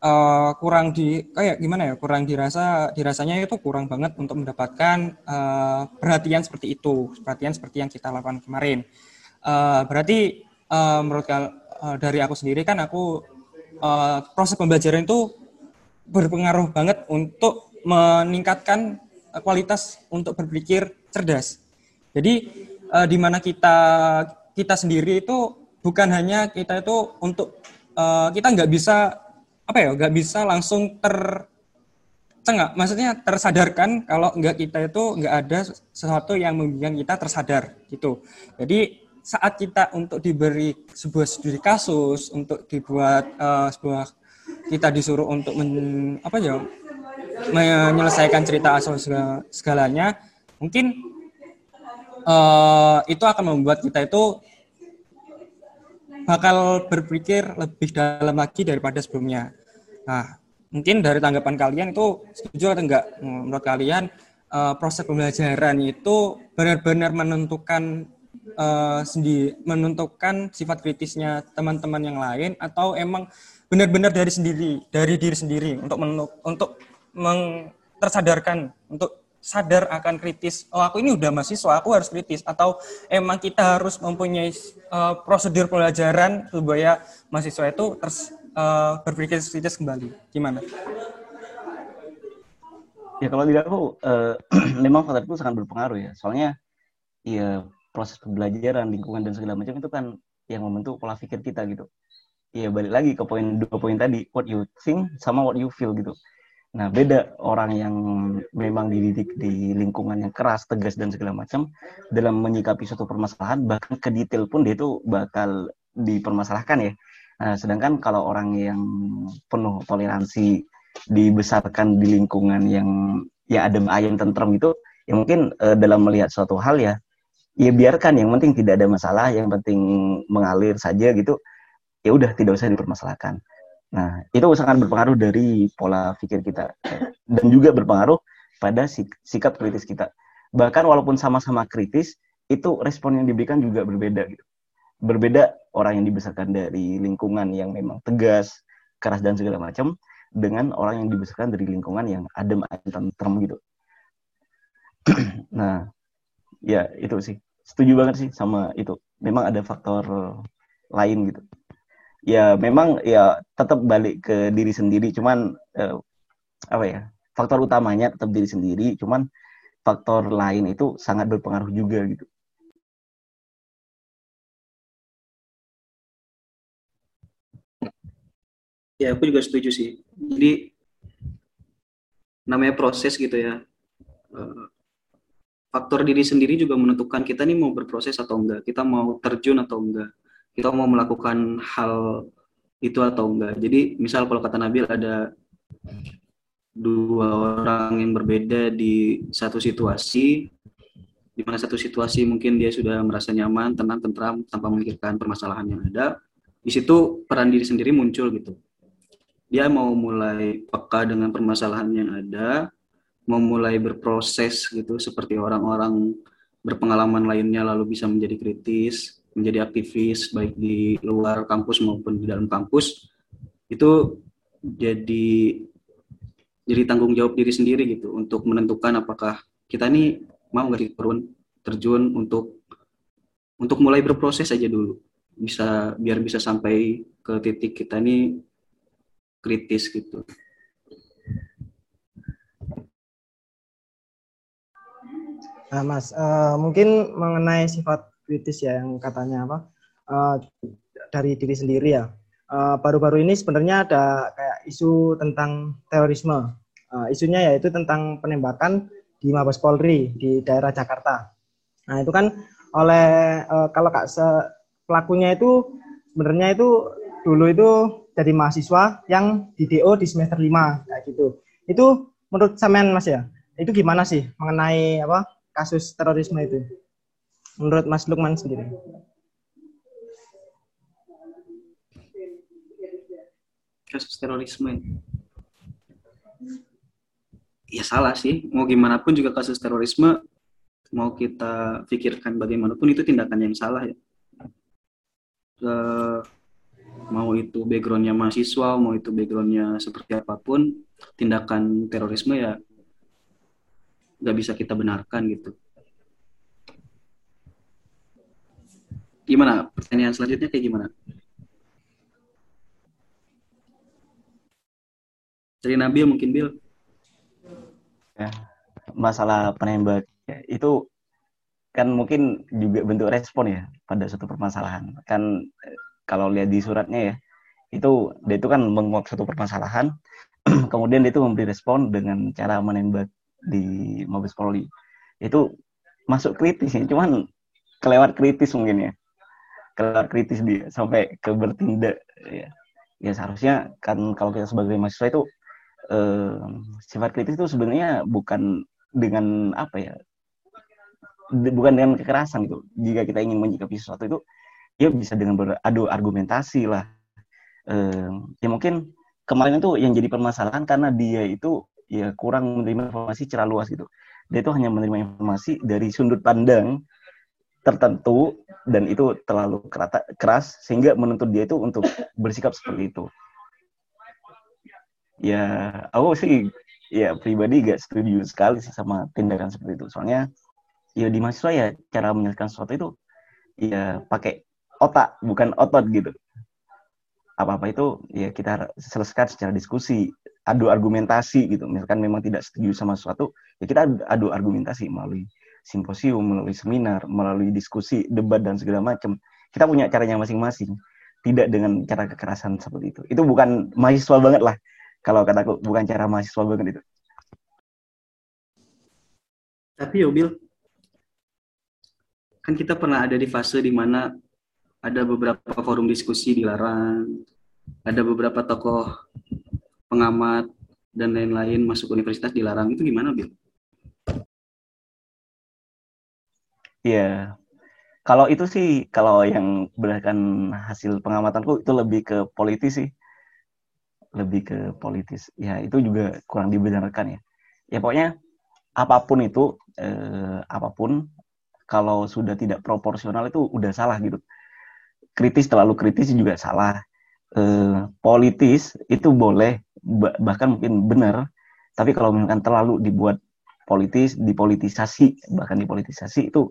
eh, kurang di kayak gimana ya kurang dirasa dirasanya itu kurang banget untuk mendapatkan eh, perhatian seperti itu perhatian seperti yang kita lakukan kemarin. Eh, berarti eh, menurut eh, dari aku sendiri kan aku eh, proses pembelajaran itu berpengaruh banget untuk meningkatkan kualitas untuk berpikir cerdas. Jadi eh, di mana kita kita sendiri itu bukan hanya kita itu untuk eh, kita nggak bisa apa ya nggak bisa langsung ter cengak maksudnya tersadarkan kalau nggak kita itu nggak ada sesuatu yang membuat kita tersadar gitu jadi saat kita untuk diberi sebuah studi kasus untuk dibuat uh, sebuah kita disuruh untuk men, apa ya menyelesaikan cerita asal segalanya mungkin uh, itu akan membuat kita itu bakal berpikir lebih dalam lagi daripada sebelumnya. Nah, mungkin dari tanggapan kalian itu setuju atau enggak? Menurut kalian uh, proses pembelajaran itu benar-benar menentukan uh, sendiri, menentukan sifat kritisnya teman-teman yang lain atau emang benar-benar dari sendiri, dari diri sendiri untuk untuk meng, tersadarkan untuk sadar akan kritis oh aku ini udah mahasiswa aku harus kritis atau emang kita harus mempunyai uh, prosedur pelajaran supaya mahasiswa itu terus uh, berpikir kritis kembali. Gimana? Ya kalau tidak aku uh, memang faktor itu sangat berpengaruh ya. Soalnya ya proses pembelajaran lingkungan dan segala macam itu kan yang membentuk pola pikir kita gitu ya balik lagi ke poin dua poin tadi what you think sama what you feel gitu Nah, beda orang yang memang dididik di lingkungan yang keras, tegas, dan segala macam dalam menyikapi suatu permasalahan, bahkan ke detail pun dia itu bakal dipermasalahkan ya. Nah, sedangkan kalau orang yang penuh toleransi, dibesarkan di lingkungan yang ya adem ayem tentrem itu, ya mungkin uh, dalam melihat suatu hal ya, ya biarkan yang penting tidak ada masalah, yang penting mengalir saja gitu, ya udah tidak usah dipermasalahkan. Nah, itu sangat berpengaruh dari pola pikir kita dan juga berpengaruh pada sik sikap kritis kita. Bahkan walaupun sama-sama kritis, itu respon yang diberikan juga berbeda gitu. Berbeda orang yang dibesarkan dari lingkungan yang memang tegas, keras dan segala macam dengan orang yang dibesarkan dari lingkungan yang adem tentrem gitu. nah, ya itu sih. Setuju banget sih sama itu. Memang ada faktor lain gitu. Ya memang ya tetap balik ke diri sendiri cuman eh, apa ya faktor utamanya tetap diri sendiri cuman faktor lain itu sangat berpengaruh juga gitu. Ya aku juga setuju sih. Jadi namanya proses gitu ya. Eh, faktor diri sendiri juga menentukan kita nih mau berproses atau enggak kita mau terjun atau enggak kita mau melakukan hal itu atau enggak. Jadi misal kalau kata Nabil ada dua orang yang berbeda di satu situasi, di mana satu situasi mungkin dia sudah merasa nyaman, tenang, tentram, tanpa memikirkan permasalahan yang ada, di situ peran diri sendiri muncul gitu. Dia mau mulai peka dengan permasalahan yang ada, mau mulai berproses gitu, seperti orang-orang berpengalaman lainnya lalu bisa menjadi kritis, menjadi aktivis baik di luar kampus maupun di dalam kampus itu jadi jadi tanggung jawab diri sendiri gitu untuk menentukan apakah kita ini mau nggak turun terjun untuk untuk mulai berproses aja dulu bisa biar bisa sampai ke titik kita ini kritis gitu. Nah, Mas, uh, mungkin mengenai sifat kritis ya yang katanya apa uh, dari diri sendiri ya. Eh, baru-baru uh, ini sebenarnya ada kayak isu tentang terorisme. Uh, isunya yaitu tentang penembakan di Mabes Polri di daerah Jakarta. Nah itu kan oleh uh, kalau kak se pelakunya itu sebenarnya itu dulu itu jadi mahasiswa yang di DO di semester 5 kayak gitu. Itu menurut Samen Mas ya, itu gimana sih mengenai apa kasus terorisme itu? menurut Mas Lukman sendiri? Kasus terorisme. Ya salah sih. Mau gimana pun juga kasus terorisme mau kita pikirkan bagaimanapun itu tindakan yang salah ya. Uh, mau itu backgroundnya mahasiswa, mau itu backgroundnya seperti apa pun, tindakan terorisme ya nggak bisa kita benarkan gitu. Gimana? Pertanyaan selanjutnya kayak gimana? Dari Nabil mungkin Bil. Ya, masalah penembak ya, itu kan mungkin juga bentuk respon ya pada suatu permasalahan. Kan eh, kalau lihat di suratnya ya, itu dia itu kan menguak suatu permasalahan kemudian dia itu memberi respon dengan cara menembak di Mabes Polri. Itu masuk kritis ya cuman kelewat kritis mungkin ya. Kelewat kritis dia sampai ke bertindak ya. Ya seharusnya kan kalau kita sebagai mahasiswa itu eh, sifat kritis itu sebenarnya bukan dengan apa ya bukan dengan kekerasan gitu. Jika kita ingin menyikapi sesuatu itu ya bisa dengan beradu argumentasi lah. Eh, ya mungkin kemarin itu yang jadi permasalahan karena dia itu ya kurang menerima informasi secara luas gitu. Dia itu hanya menerima informasi dari sudut pandang tertentu dan itu terlalu kerata, keras sehingga menuntut dia itu untuk bersikap seperti itu. Ya aku sih ya pribadi gak setuju sekali sih sama tindakan seperti itu. Soalnya ya di mahasiswa ya cara menyelesaikan sesuatu itu ya pakai otak bukan otot gitu. Apa-apa itu ya kita selesaikan secara diskusi adu argumentasi gitu. Misalkan memang tidak setuju sama sesuatu ya kita adu argumentasi melalui simposium melalui seminar melalui diskusi debat dan segala macam. Kita punya caranya masing-masing tidak dengan cara kekerasan seperti itu. Itu bukan mahasiswa banget lah kalau kataku bukan cara mahasiswa banget itu. Tapi yo Bill, kan kita pernah ada di fase di mana ada beberapa forum diskusi dilarang, ada beberapa tokoh pengamat dan lain-lain masuk universitas dilarang. Itu gimana Bill? Iya. Kalau itu sih, kalau yang berdasarkan hasil pengamatanku itu lebih ke politis sih. Lebih ke politis. Ya, itu juga kurang dibenarkan ya. Ya pokoknya apa pun itu, eh, apa pun, kalau sudah tidak proporsional itu udah salah gitu. Kritis terlalu kritis juga salah. Eh, politis itu boleh, bahkan mungkin benar. Tapi kalau misalkan terlalu dibuat politis, dipolitisasi, bahkan dipolitisasi itu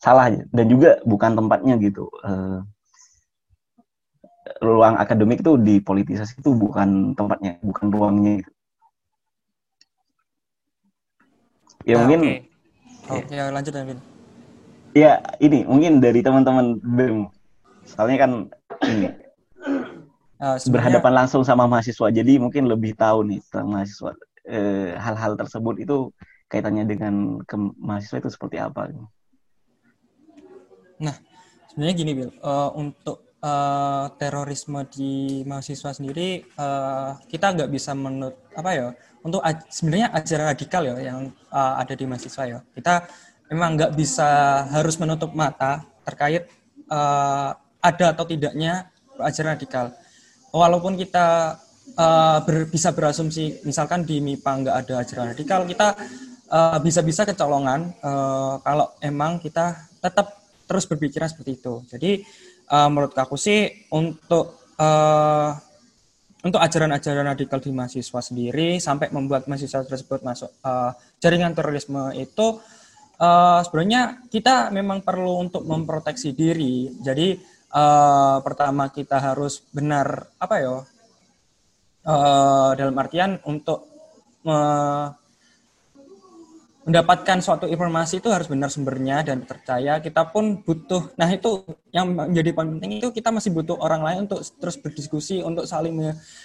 salah dan juga bukan tempatnya gitu Eh, ruang akademik itu dipolitisasi itu bukan tempatnya bukan ruangnya gitu. ya Ah, mungkin oke. Oke, ya, lanjut Vin. ya ini mungkin dari teman-teman BEM soalnya kan ini Ah, sebenarnya- berhadapan langsung sama mahasiswa jadi mungkin lebih tahu nih tentang mahasiswa Eh, hal-hal tersebut itu kaitannya dengan ke mahasiswa itu seperti apa Sebenarnya gini, Bill. Eh, untuk eh, terorisme di mahasiswa sendiri, eh, kita nggak bisa menurut apa ya? Untuk aj- sebenarnya ajaran radikal ya yang eh, ada di mahasiswa ya. Kita memang nggak bisa harus menutup mata terkait eh, ada atau tidaknya ajaran radikal. Walaupun kita eh, ber- bisa berasumsi, misalkan di MIPA nggak ada ajaran radikal, kita eh, bisa-bisa kecolongan eh, kalau emang kita tetap terus berpikiran seperti itu. Jadi eh, menurut aku sih untuk eh, untuk ajaran-ajaran radikal di mahasiswa sendiri sampai membuat mahasiswa tersebut masuk eh, jaringan terorisme itu eh, sebenarnya kita memang perlu untuk memproteksi diri. Jadi eh, pertama kita harus benar apa ya eh, dalam artian untuk me- mendapatkan suatu informasi itu harus benar sumbernya dan percaya kita pun butuh nah itu yang menjadi poin penting itu kita masih butuh orang lain untuk terus berdiskusi untuk saling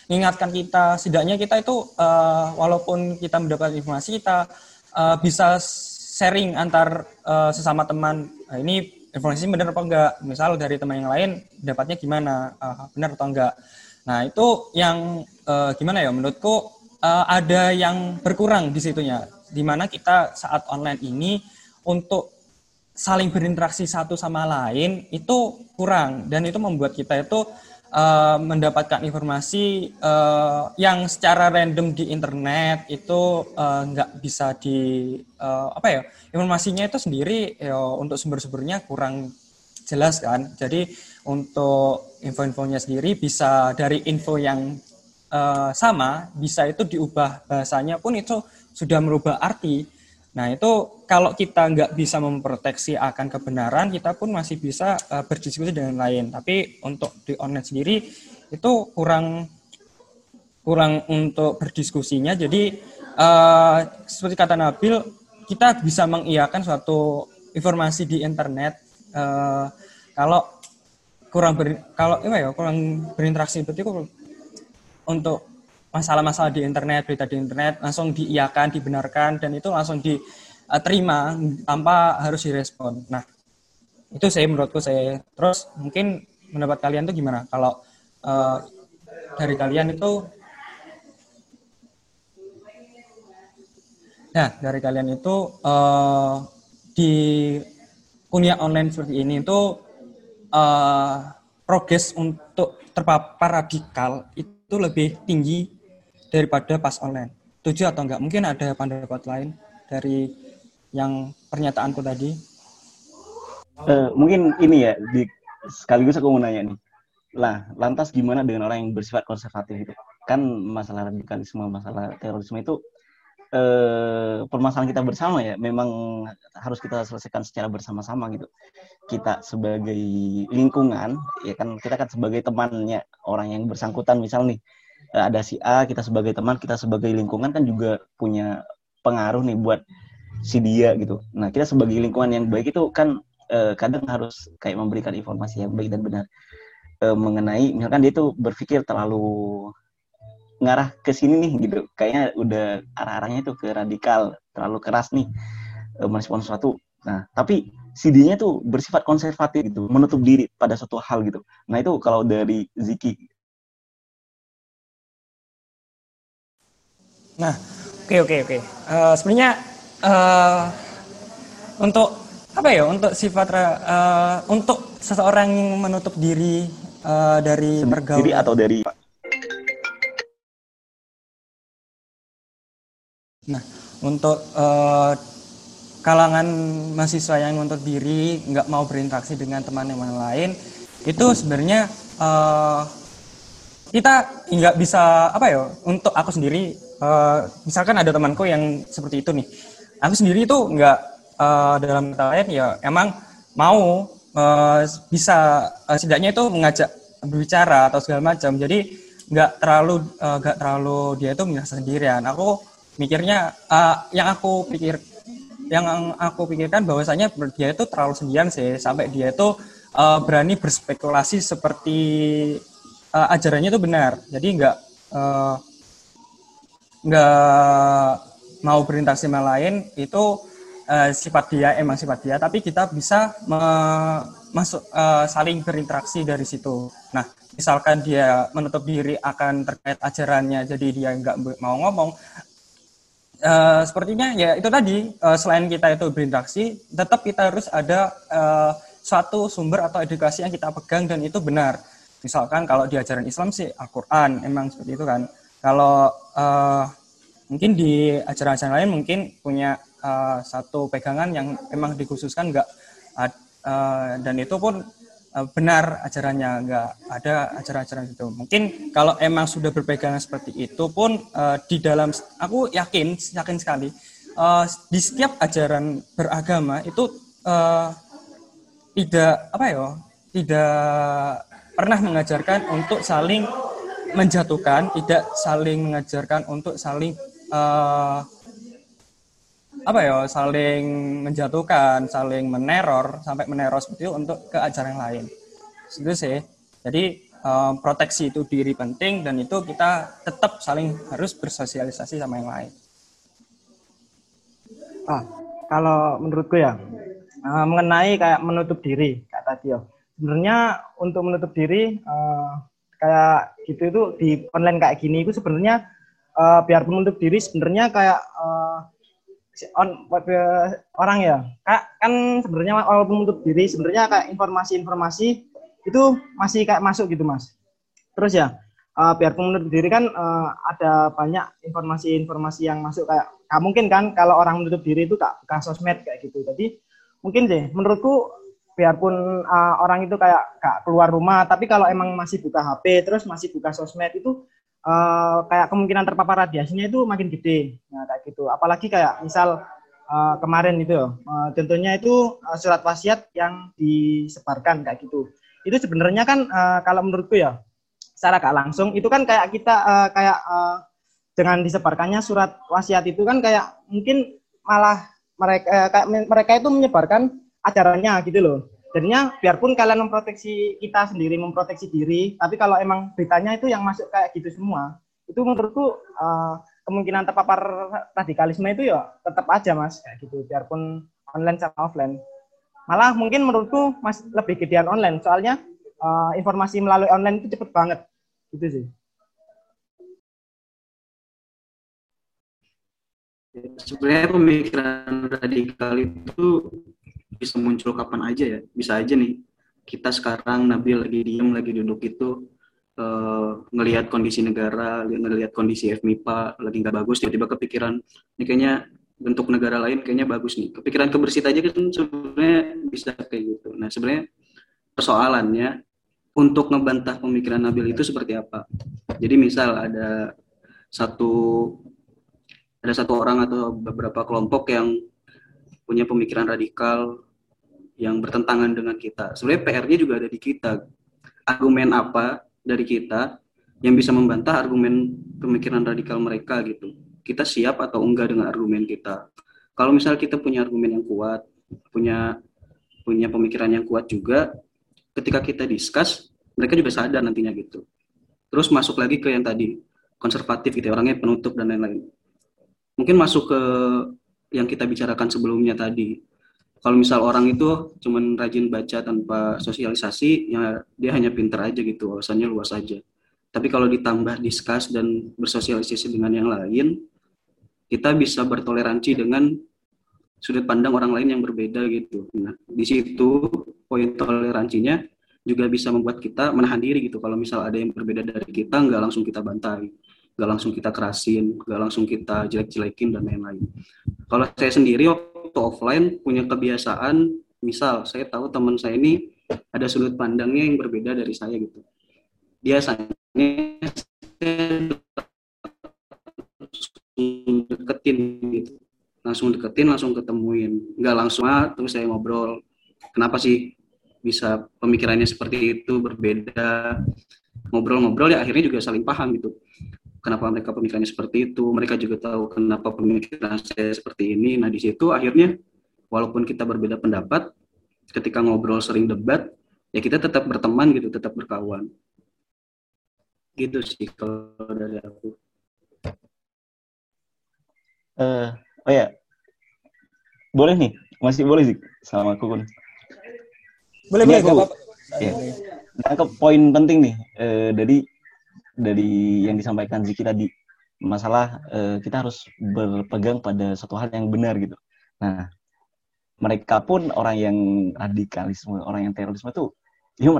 mengingatkan kita. Setidaknya kita itu eh, walaupun kita mendapatkan informasi kita eh, bisa sharing antar eh, sesama teman. Nah, ini informasi benar apa enggak? Misal dari teman yang lain dapatnya gimana? Eh, benar atau enggak? Nah itu yang eh, gimana ya? Menurutku eh, ada yang berkurang di situnya. Di mana kita saat online ini untuk saling berinteraksi satu sama lain itu kurang. Dan itu membuat kita itu eh, mendapatkan informasi eh, yang secara random di internet itu eh, nggak bisa di eh, apa ya informasinya itu sendiri ya, untuk sumber-sumbernya kurang jelas kan jadi untuk info-infonya sendiri bisa dari info yang eh, sama bisa itu diubah bahasanya pun itu sudah merubah arti. Nah itu kalau kita nggak bisa memproteksi akan kebenaran, kita pun masih bisa eh, berdiskusi dengan lain. Tapi untuk di online sendiri itu kurang kurang untuk berdiskusinya. Jadi eh, seperti kata Nabil, kita bisa mengiyakan suatu informasi di internet eh, kalau kurang ber, kalau ya kurang berinteraksi berarti untuk masalah-masalah di internet berita di internet langsung diiakan dibenarkan dan itu langsung diterima tanpa harus direspon. Nah itu saya menurutku saya terus mungkin pendapat kalian tuh gimana? Kalau eh, dari kalian itu Nah, dari kalian itu eh, di kuliah online seperti ini itu eh, progres untuk terpapar radikal itu lebih tinggi daripada pas online. Setuju atau enggak? Mungkin ada pendapat lain dari yang pernyataanku tadi. Eh, mungkin ini ya di sekaligus aku mau nanya nih lah lantas gimana dengan orang yang bersifat konservatif itu kan masalah radikalisme masalah terorisme itu eh, permasalahan kita bersama ya memang harus kita selesaikan secara bersama-sama gitu kita sebagai lingkungan ya kan kita kan sebagai temannya orang yang bersangkutan misal nih ada si A kita sebagai teman kita sebagai lingkungan kan juga punya pengaruh nih buat si dia gitu. Nah kita sebagai lingkungan yang baik itu kan eh, kadang harus kayak memberikan informasi yang baik dan benar. Eh, mengenai misalkan dia tuh berpikir terlalu ngarah ke sini nih gitu. Kayaknya udah arah-arahnya itu ke radikal terlalu keras nih eh, merespon sesuatu. Nah tapi si dia tuh bersifat konservatif gitu menutup diri pada suatu hal gitu. Nah itu kalau dari Ziki Nah, oke oke oke. Eh, sebenarnya eh, untuk apa ya? Untuk sifat eh, untuk seseorang yang menutup diri eh, dari sendiri pergaulan atau dari Nah, untuk eh, kalangan mahasiswa yang menuntut diri, nggak mau berinteraksi dengan teman-teman lain, itu sebenarnya eh, kita nggak bisa apa ya? Untuk aku sendiri, eh, misalkan ada temanku yang seperti itu nih, aku sendiri itu nggak eh, dalam kata ya emang mau eh, bisa eh, setidaknya itu mengajak berbicara atau segala macam. Jadi nggak terlalu nggak terlalu dia itu merasa sendirian. Aku mikirnya eh, yang aku pikir yang aku pikirkan bahwasanya dia itu terlalu sendirian sih sampai dia itu eh, berani berspekulasi seperti eh, ajarannya itu benar jadi nggak eh, nggak mau berinteraksi sama lain itu eh, sifat dia emang sifat dia tapi kita bisa masuk eh, saling berinteraksi dari situ. Nah misalkan dia menutup diri akan terkait ajarannya jadi dia nggak mau ngomong Eh, sepertinya ya itu tadi eh, selain kita itu berinteraksi tetap kita harus ada eh, suatu sumber atau edukasi yang kita pegang dan itu benar. Misalkan kalau di ajaran Islam sih Al-Quran emang seperti itu kan kalau eh, mungkin di ajaran-ajaran lain mungkin punya eh, satu pegangan yang memang dikhususkan nggak eh, dan itu pun eh, benar ajarannya nggak ada ajaran-ajaran itu mungkin kalau emang sudah berpegangan seperti itu pun eh, di dalam aku yakin yakin sekali eh, di setiap ajaran beragama itu eh, tidak apa ya tidak pernah mengajarkan untuk saling menjatuhkan tidak saling mengajarkan untuk saling eh, apa ya saling menjatuhkan saling meneror sampai meneror seperti itu untuk ke ajaran yang lain. Itu sih. Jadi eh, proteksi itu diri penting dan itu kita tetap saling harus bersosialisasi sama yang lain. Ah, kalau menurutku ya eh, mengenai kayak menutup diri kayak tadi ya. Sebenarnya untuk menutup diri eh, kayak gitu itu di online kayak gini itu sebenarnya eh, biarpun menutup diri sebenarnya kayak si on, eh, orang ya kayak kan sebenarnya walaupun menutup diri sebenarnya kayak informasi-informasi itu masih kayak masuk gitu mas. Terus ya eh, biarpun menutup diri kan eh, ada banyak informasi-informasi yang masuk kayak nggak mungkin kan kalau orang menutup diri itu kak buka sosmed kayak gitu jadi mungkin sih menurutku biarpun uh, orang itu kayak gak keluar rumah tapi kalau emang masih buka HP terus masih buka sosmed itu uh, kayak kemungkinan terpapar radiasinya itu makin gede. Nah kayak gitu. Apalagi kayak misal uh, kemarin itu uh, contohnya itu uh, surat wasiat yang disebarkan kayak gitu. Itu sebenarnya kan uh, kalau menurutku ya secara gak langsung itu kan kayak kita uh, kayak uh, dengan disebarkannya surat wasiat itu kan kayak mungkin malah mereka eh, kayak me- mereka itu menyebarkan ajarannya gitu loh. jadinya biarpun kalian memproteksi kita sendiri memproteksi diri tapi kalau emang beritanya itu yang masuk kayak gitu semua itu menurutku uh, kemungkinan terpapar radikalisme itu ya tetap aja mas. Kayak gitu biarpun online sama offline. Malah mungkin menurutku mas lebih gedean online. Soalnya uh, informasi melalui online itu cepet banget. Gitu sih. Sebenarnya pemikiran radikal itu bisa muncul kapan aja ya. Bisa aja nih kita sekarang Nabil lagi diem lagi duduk itu uh, ngelihat kondisi negara ngelihat kondisi FMIPA lagi nggak bagus tiba-tiba kepikiran ini kayaknya bentuk negara lain kayaknya bagus nih. Kepikiran kebersihan aja kan sebenarnya bisa kayak gitu. Nah sebenarnya persoalannya untuk ngebantah pemikiran Nabil itu seperti apa? Jadi misal ada satu ada satu orang atau beberapa kelompok yang punya pemikiran radikal yang bertentangan dengan kita. Sebenarnya PR-nya juga ada di kita. Argumen apa dari kita yang bisa membantah argumen pemikiran radikal mereka gitu. Kita siap atau enggak dengan argumen kita. Kalau misalnya kita punya argumen yang kuat, punya punya pemikiran yang kuat juga, ketika kita discuss, mereka juga sadar nantinya gitu. Terus masuk lagi ke yang tadi, konservatif gitu, ya, orangnya penutup dan lain-lain mungkin masuk ke yang kita bicarakan sebelumnya tadi. Kalau misal orang itu cuman rajin baca tanpa sosialisasi, ya dia hanya pinter aja gitu, wawasannya luas aja. Tapi kalau ditambah diskus dan bersosialisasi dengan yang lain, kita bisa bertoleransi dengan sudut pandang orang lain yang berbeda gitu. Nah, di situ poin toleransinya juga bisa membuat kita menahan diri gitu. Kalau misal ada yang berbeda dari kita, nggak langsung kita bantai gak langsung kita kerasin, gak langsung kita jelek-jelekin dan lain-lain. Kalau saya sendiri waktu offline punya kebiasaan, misal saya tahu teman saya ini ada sudut pandangnya yang berbeda dari saya gitu. Biasanya deketin gitu, langsung deketin, langsung ketemuin, nggak langsung ah, terus saya ngobrol. Kenapa sih bisa pemikirannya seperti itu berbeda? Ngobrol-ngobrol ya akhirnya juga saling paham gitu kenapa mereka pemikirannya seperti itu mereka juga tahu kenapa pemikiran saya seperti ini. Nah di situ akhirnya walaupun kita berbeda pendapat ketika ngobrol sering debat ya kita tetap berteman gitu tetap berkawan. Gitu sih kalau dari aku. Uh, oh ya. Boleh nih masih boleh sih sama aku kan boleh boleh aku, ya. Nah, ke poin penting nih. Uh, dari dari yang disampaikan Ziki tadi masalah uh, kita harus berpegang pada satu hal yang benar gitu. Nah, mereka pun orang yang radikalisme, orang yang terorisme itu ya,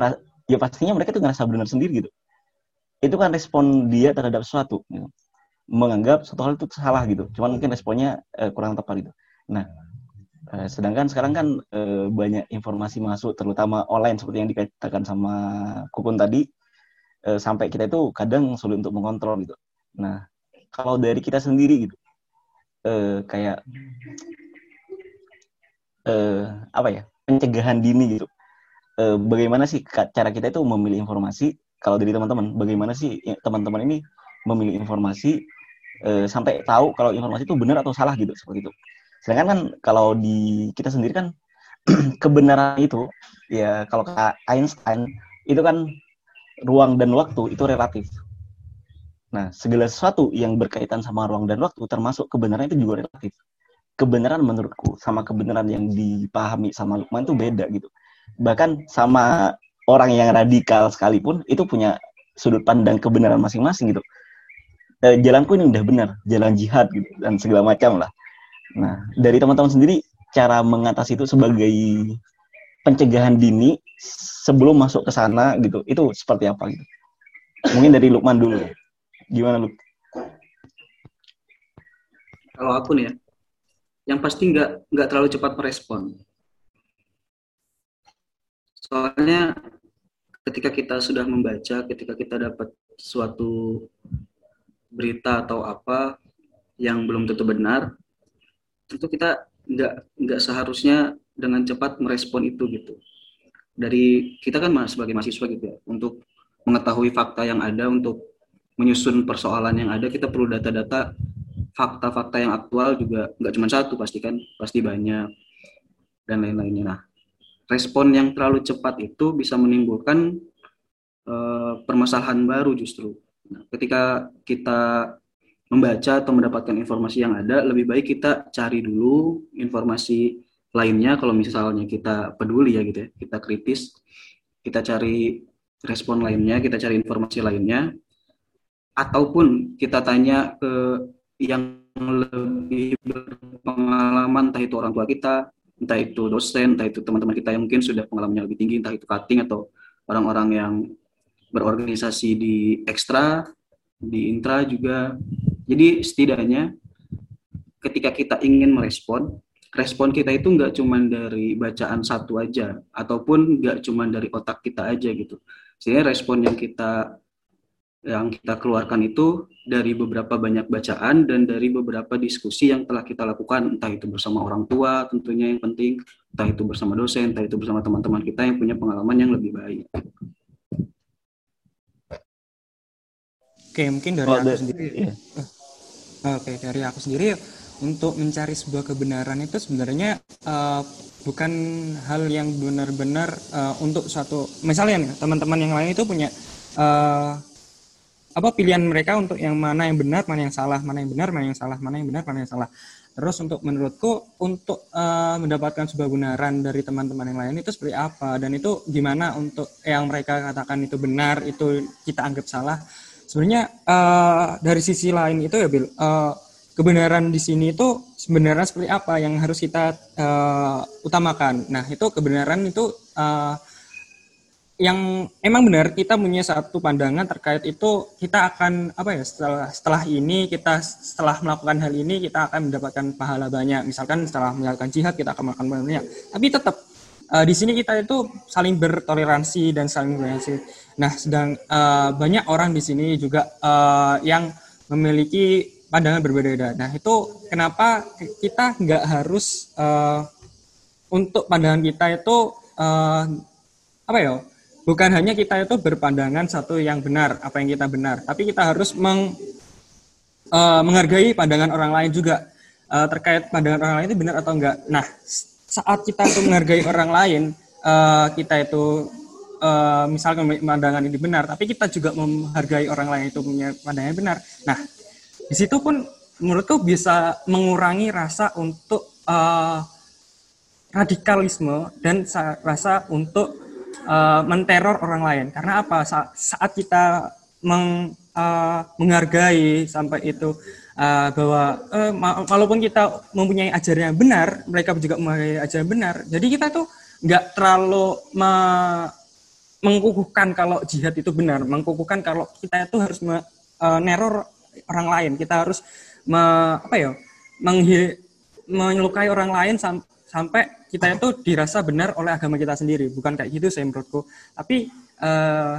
ya pastinya mereka tuh ngerasa benar sendiri gitu. Itu kan respon dia terhadap sesuatu, gitu. menganggap satu hal itu salah gitu. Cuman mungkin responnya uh, kurang tepat gitu. Nah, uh, sedangkan sekarang kan uh, banyak informasi masuk, terutama online seperti yang dikatakan sama Kukun tadi, uh, sampai kita itu kadang sulit untuk mengontrol gitu. Nah, kalau dari kita sendiri gitu, uh, kayak uh, apa ya pencegahan dini gitu. Bagaimana sih cara kita itu memilih informasi? Kalau dari teman-teman, bagaimana sih ya, teman-teman ini memilih informasi sampai tahu kalau informasi itu benar atau salah gitu seperti itu. Sedangkan kan kalau di kita sendiri kan kebenaran itu ya kalau Einstein itu kan ruang dan waktu itu relatif. Nah, segala sesuatu yang berkaitan sama ruang dan waktu termasuk kebenaran itu juga relatif. Kebenaran menurutku sama kebenaran yang dipahami sama Lukman itu beda gitu. Bahkan sama orang yang radikal sekalipun itu punya sudut pandang kebenaran masing-masing gitu. E, jalanku ini udah benar, jalan jihad gitu dan segala macam lah. Nah, dari teman-teman sendiri cara mengatasi itu sebagai pencegahan dini sebelum masuk ke sana gitu. Itu seperti apa gitu? Mungkin dari Lukman dulu. Gimana Luk? Kalau aku nih ya yang pasti nggak nggak terlalu cepat merespon. Soalnya ketika kita sudah membaca ketika kita dapat suatu berita atau apa yang belum tentu benar tentu kita nggak nggak seharusnya dengan cepat merespon itu gitu dari kita kan sebagai mahasiswa gitu ya untuk mengetahui fakta yang ada untuk menyusun persoalan yang ada kita perlu data-data fakta-fakta yang aktual juga nggak cuma satu pasti kan pasti banyak dan lain-lainnya nah respon yang terlalu cepat itu bisa menimbulkan eh, permasalahan baru justru. Nah, ketika kita membaca atau mendapatkan informasi yang ada, lebih baik kita cari dulu informasi lainnya kalau misalnya kita peduli ya gitu ya, kita kritis, kita cari respon lainnya, kita cari informasi lainnya, ataupun kita tanya ke yang lebih berpengalaman, entah itu orang tua kita, entah itu dosen, entah itu teman-teman kita yang mungkin sudah pengalamannya lebih tinggi, entah itu cutting atau orang-orang yang berorganisasi di ekstra, di intra juga. Jadi setidaknya ketika kita ingin merespon, respon kita itu nggak cuma dari bacaan satu aja, ataupun nggak cuma dari otak kita aja gitu. Sehingga respon yang kita yang kita keluarkan itu dari beberapa banyak bacaan dan dari beberapa diskusi yang telah kita lakukan, entah itu bersama orang tua tentunya yang penting, entah itu bersama dosen, entah itu bersama teman-teman kita yang punya pengalaman yang lebih baik. Oke, mungkin dari Oh, aku sendiri. iya. Oke, dari aku sendiri untuk mencari sebuah kebenaran itu sebenarnya eh, bukan hal yang benar-benar eh, untuk suatu misalnya teman-teman yang lain itu punya eh, apa pilihan mereka untuk yang mana yang benar, mana yang salah, mana yang benar, mana yang salah, mana yang benar, mana yang salah. Terus untuk menurutku untuk eh, mendapatkan sebuah kebenaran dari teman-teman yang lain itu seperti apa dan itu gimana untuk yang mereka katakan itu benar itu kita anggap salah. Sebenarnya eh, dari sisi lain itu ya Bill, eh, kebenaran di sini itu sebenarnya seperti apa yang harus kita eh, utamakan. Nah itu kebenaran itu eh, yang emang benar kita punya satu pandangan terkait itu kita akan apa ya setelah setelah ini kita setelah melakukan hal ini kita akan mendapatkan pahala banyak. Misalkan setelah melakukan jihad kita akan pahala banyak. Tapi tetap eh, di sini kita itu saling bertoleransi dan saling toleransi nah sedang eh, banyak orang di sini juga eh, yang memiliki pandangan berbeda-beda. Nah itu kenapa kita nggak harus eh, untuk pandangan kita itu eh, apa ya? Bukan hanya kita itu berpandangan satu yang benar apa yang kita benar tapi kita harus meng, eh, menghargai pandangan orang lain juga eh, terkait pandangan orang lain itu benar atau enggak nah saat kita itu menghargai orang lain eh, kita itu eh, misalkan pandangan ini benar tapi kita juga menghargai orang lain itu punya pandangan yang benar. Nah di situ pun menurutku bisa mengurangi rasa untuk eh, radikalisme dan sa- rasa untuk uh, menteror orang lain. Karena apa? Sa- saat kita meng, uh, menghargai sampai itu uh, bahwa uh, walaupun kita mempunyai ajaran yang benar, mereka juga mempunyai ajaran benar. Jadi kita tuh nggak terlalu me- mengkukuhkan kalau jihad itu benar, mengkukuhkan kalau kita itu harus me- uh, orang lain, kita harus me- apa ya, menghi- menyukai orang lain sam- sampai kita itu dirasa benar oleh agama kita sendiri, bukan kayak gitu saya menurutku. Tapi eh,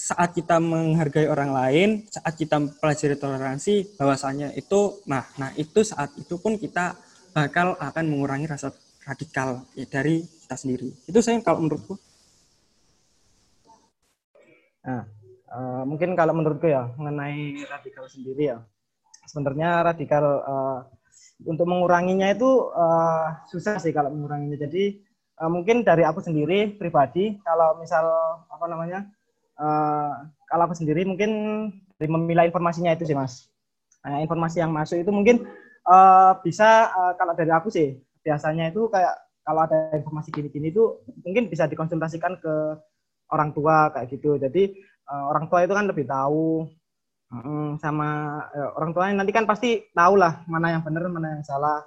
saat kita menghargai orang lain, saat kita mempelajari toleransi, bahwasanya itu, nah, nah itu saat itu pun kita bakal akan mengurangi rasa radikal ya, dari kita sendiri. Itu saya kalau menurutku. Nah, eh, mungkin kalau menurutku ya mengenai radikal sendiri ya, sebenarnya radikal eh, untuk menguranginya itu eh, susah sih kalau menguranginya. Jadi eh, mungkin dari aku sendiri pribadi, kalau misal apa namanya, eh, kalau aku sendiri mungkin dari memilah informasinya itu sih mas. Nah, informasi yang masuk itu mungkin eh, bisa eh, kalau dari aku sih biasanya itu kayak kalau ada informasi gini-gini itu mungkin bisa dikonsultasikan ke orang tua kayak gitu. Jadi eh, orang tua itu kan lebih tahu. Sama eh, orang tuanya nanti kan pasti tahu lah mana yang benar mana yang salah.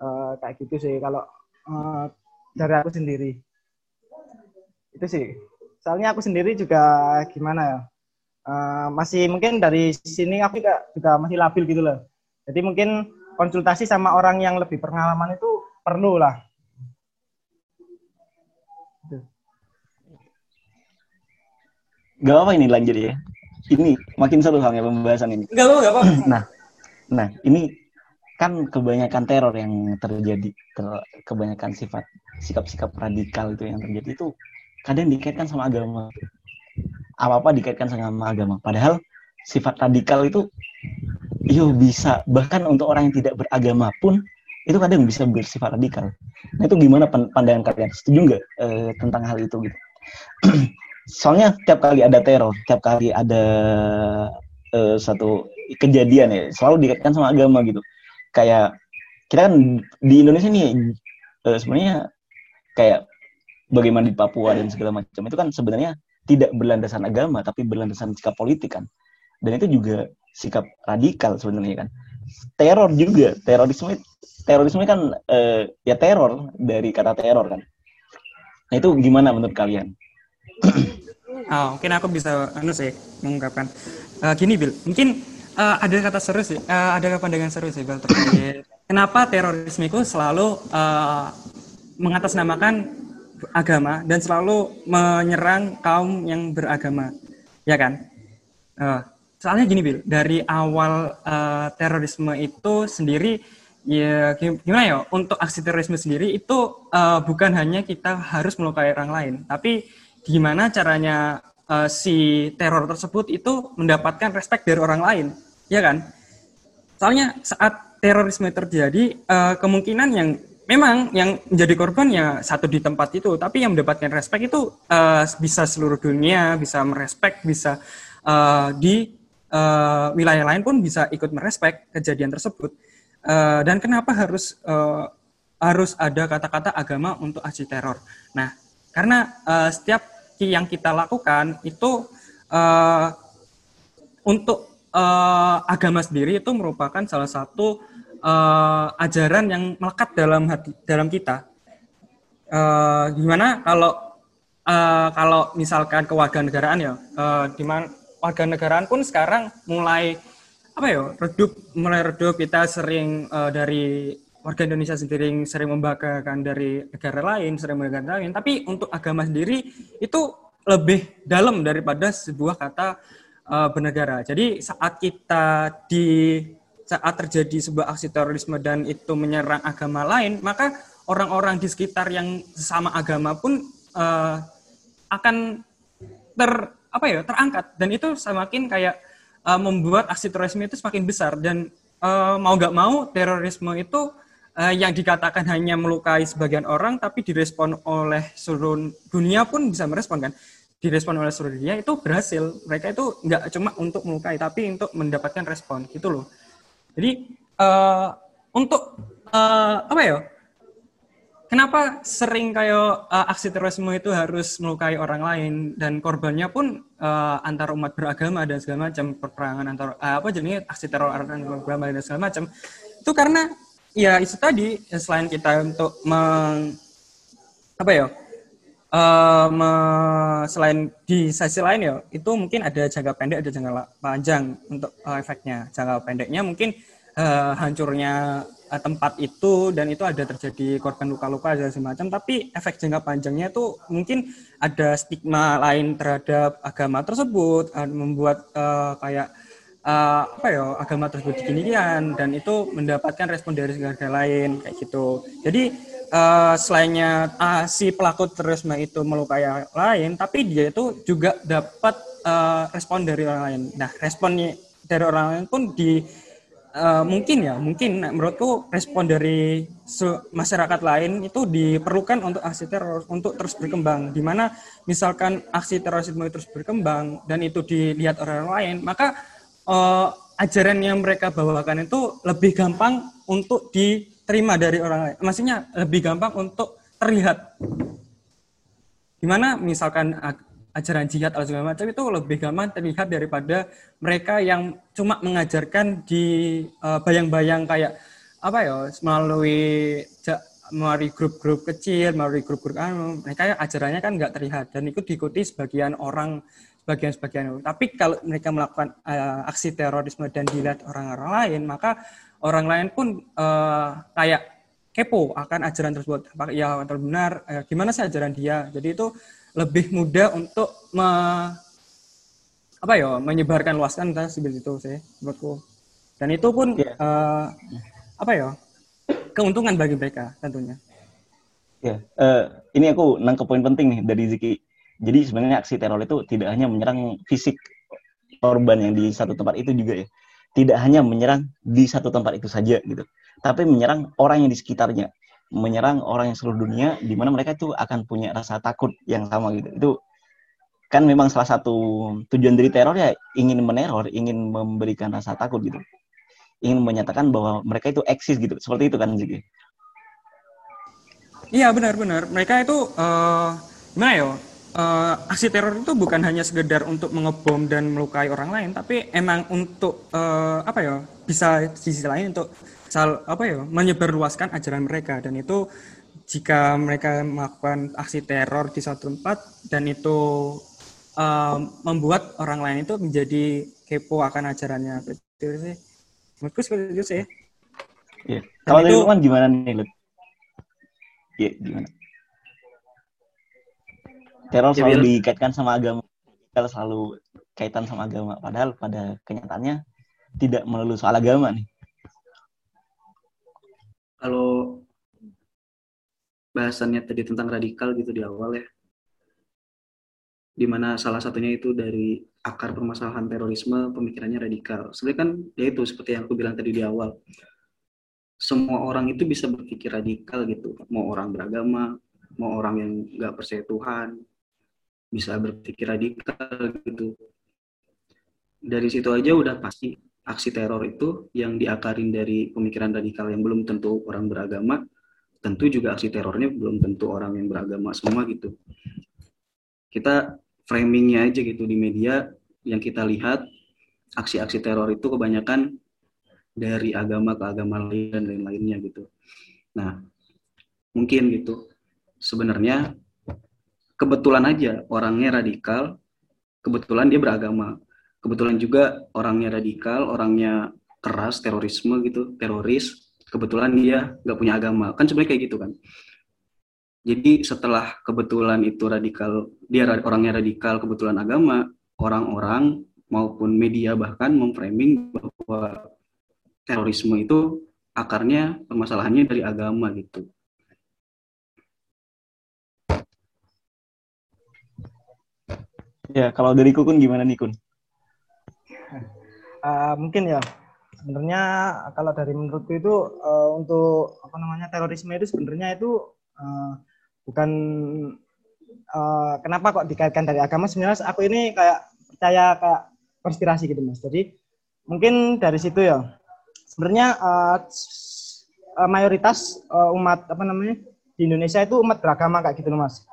Eh, kayak gitu sih kalau eh, dari aku sendiri. Itu sih. Soalnya aku sendiri juga gimana ya eh, masih mungkin dari sini aku juga, juga masih labil gitu loh. Jadi mungkin konsultasi sama orang yang lebih pengalaman itu perlu lah Gak apa ini lanjut ya. Ini makin seru halnya pembahasan ini. Enggak apa enggak apa. Nah, nah ini kan kebanyakan teror yang terjadi, ter- kebanyakan sifat sikap-sikap radikal itu yang terjadi itu kadang dikaitkan sama agama. Apa-apa dikaitkan sama agama. Padahal sifat radikal itu yo bisa bahkan untuk orang yang tidak beragama pun itu kadang bisa bersifat radikal. Nah itu gimana pan- pandangan kalian? Setuju nggak eh, tentang hal itu gitu? Soalnya tiap kali ada teror, tiap kali ada eh, satu kejadian ya, selalu dikaitkan sama agama gitu. Kayak kita kan di Indonesia nih eh, sebenarnya kayak bagaimana di Papua dan segala macam itu kan sebenarnya tidak berlandasan agama tapi berlandasan sikap politik kan. Dan itu juga sikap radikal sebenarnya kan. Teror juga, terorisme terorisme kan eh, ya teror dari kata teror kan. Nah itu gimana menurut kalian? Ah, mungkin aku bisa anu sih mengungkapkan. Eh, gini Bil, mungkin eh, ada kata seru sih, eh, ada pandangan seru sih Bil terkait kenapa terorisme itu selalu eh, mengatasnamakan agama dan selalu menyerang kaum yang beragama, ya kan? Eh, soalnya gini Bil, dari awal eh, terorisme itu sendiri ya gim- gimana ya untuk aksi terorisme sendiri itu eh, bukan hanya kita harus melukai orang lain, tapi gimana caranya eh, si teror tersebut itu mendapatkan respect dari orang lain, ya kan? Soalnya saat terorisme terjadi, eh, kemungkinan yang memang yang menjadi korban ya satu di tempat itu, tapi yang mendapatkan respect itu eh, bisa seluruh dunia, bisa merespek, bisa eh, di eh, wilayah lain pun bisa ikut merespek kejadian tersebut. Eh, dan kenapa harus eh, harus ada kata-kata agama untuk aksi teror? Nah, karena eh, setiap yang kita lakukan itu eh, untuk eh, agama sendiri itu merupakan salah satu eh, ajaran yang melekat dalam hati dalam kita. Eh, gimana kalau eh, kalau misalkan kewarganegaraan ya, eh, di mana warganegaraan pun sekarang mulai apa ya redup mulai redup kita sering eh, dari warga Indonesia sendiri sering membanggakan dari negara lain, sering membanggakan lain, tapi untuk agama sendiri itu lebih dalam daripada sebuah kata eh, bernegara. Jadi saat kita di saat terjadi sebuah aksi terorisme dan itu menyerang agama lain, maka orang-orang di sekitar yang sesama agama pun eh, akan ter apa ya terangkat. Dan itu semakin kayak eh, membuat aksi terorisme itu semakin besar. Dan eh, mau nggak mau terorisme itu eh, yang dikatakan hanya melukai sebagian orang tapi direspon oleh seluruh dunia pun bisa merespon kan? Direspon oleh seluruh dunia itu berhasil. Mereka itu nggak cuma untuk melukai tapi untuk mendapatkan respon gitu loh. Jadi eh, untuk eh, apa ya? Kenapa sering kayak uh, aksi terorisme itu harus melukai orang lain? Dan korbannya pun uh, antar umat beragama dan segala macam perperangan antar uh, apa jenis aksi teror antar umat beragama dan segala macam. Itu karena ya itu tadi ya, selain kita untuk meng, apa ya uh, me- selain di sisi lain ya itu mungkin ada jangka pendek ada jangka panjang untuk uh, efeknya. Jangka pendeknya mungkin uh, hancurnya uh, tempat itu dan itu ada terjadi korban luka-luka dan semacam tapi efek jangka panjangnya itu mungkin ada stigma lain terhadap agama tersebut uh, membuat uh, kayak uh, apa ya agama tersebut diginikan dan itu mendapatkan respon dari negara lain kayak gitu jadi uh, selainnya uh, si pelaku terorisme itu melukai orang lain tapi dia itu juga dapat uh, respon dari orang lain nah responnya dari orang lain pun di Uh, mungkin ya, mungkin nah, menurutku respon dari masyarakat lain itu diperlukan untuk aksi teror untuk terus berkembang. Di mana misalkan aksi terorisme terus berkembang dan itu dilihat orang lain, maka uh, ajaran yang mereka bawakan itu lebih gampang untuk diterima dari orang lain. Maksudnya lebih gampang untuk terlihat. Di mana misalkan ajaran jihad atau segala macam itu lebih gampang terlihat daripada mereka yang cuma mengajarkan di uh, bayang-bayang kayak apa ya melalui melalui grup-grup kecil melalui grup-grup anu mereka ajarannya kan nggak terlihat dan itu diikuti sebagian orang sebagian tapi kalau mereka melakukan uh, aksi terorisme dan dilihat orang-orang lain maka orang lain pun uh, kayak kepo akan ajaran tersebut. Apakah ya atau benar? Eh, gimana sih ajaran dia? Jadi itu lebih mudah untuk me- apa ya menyebarkan luaskan kan seperti itu sih menurutku. Dan itu pun Iya. eh, apa ya keuntungan bagi mereka tentunya. Ya, eh, ini aku nangkep poin penting nih dari Ziki. Jadi sebenarnya aksi teror itu tidak hanya menyerang fisik korban yang di satu tempat itu juga ya. Tidak hanya menyerang di satu tempat itu saja gitu. Tapi menyerang orang yang di sekitarnya. menyerang orang yang seluruh dunia di mana mereka itu akan punya rasa takut yang sama gitu itu kan memang salah satu tujuan dari teror ya ingin meneror ingin memberikan rasa takut gitu ingin menyatakan bahwa mereka itu eksis gitu seperti itu kan Ziki Iya benar-benar. Mereka itu eh gimana ya? Eh, aksi teror itu bukan hanya sekedar untuk mengebom dan melukai orang lain, tapi emang untuk eh, apa ya? Bisa di sisi lain untuk sal apa ya? Menyebarluaskan ajaran mereka dan itu jika mereka melakukan aksi teror di suatu tempat dan itu eh, membuat orang lain itu menjadi kepo akan ajarannya. Itu sih. Menurutku seperti itu sih. Iya. kalau itu- Lukman gimana nih Lut? Iya gimana teror selalu dikaitkan sama agama. Teror selalu kaitan sama agama. Padahal pada kenyataannya tidak melulu soal agama nih. Kalau bahasannya tadi tentang radikal gitu di awal ya di mana salah satunya itu dari akar permasalahan terorisme pemikirannya radikal. Sebenarnya kan ya itu seperti yang aku bilang tadi di awal. Semua orang itu bisa berpikir radikal gitu. Mau orang beragama mau orang yang nggak percaya Tuhan bisa berpikir radikal gitu dari situ aja udah pasti aksi teror itu yang diakarin dari pemikiran radikal yang belum tentu orang beragama, tentu juga aksi terornya belum tentu orang yang beragama semua gitu. Kita framingnya aja gitu di media yang kita lihat aksi-aksi teror itu kebanyakan dari agama ke agama lain dan lain-lainnya gitu. Nah, mungkin gitu. Sebenarnya kebetulan aja orangnya radikal, kebetulan dia beragama kebetulan juga orangnya radikal, orangnya keras, terorisme gitu, teroris, kebetulan dia nggak punya agama. Kan sebenarnya kayak gitu kan. Jadi setelah kebetulan itu radikal, dia ra- orangnya radikal, kebetulan agama, orang-orang maupun media bahkan memframing bahwa terorisme itu akarnya permasalahannya dari agama gitu. Ya kalau dari Kukun gimana nih Kun? Eh, mungkin ya. Sebenarnya kalau dari menurutku itu eh, untuk apa namanya terorisme itu sebenarnya itu eh, bukan eh, kenapa kok dikaitkan dari agama? Sebenarnya aku ini kayak percaya kayak konspirasi gitu mas. Jadi mungkin dari situ ya. Sebenarnya eh, mayoritas eh, umat apa namanya di Indonesia itu umat beragama kayak gitu mas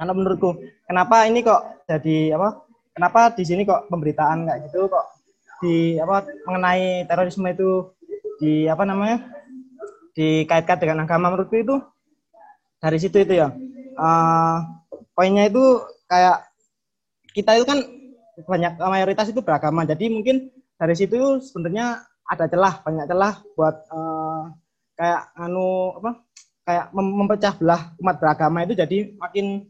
karena menurutku kenapa ini kok jadi apa kenapa di sini kok pemberitaan kayak gitu kok di apa mengenai terorisme itu di apa namanya dikaitkan dengan agama menurutku itu? Dari situ itu ya. Eh, poinnya itu kayak kita itu kan banyak mayoritas itu beragama. Jadi mungkin dari situ sebenarnya ada celah banyak celah buat eh, kayak anu apa kayak mem- memecah belah umat beragama itu jadi makin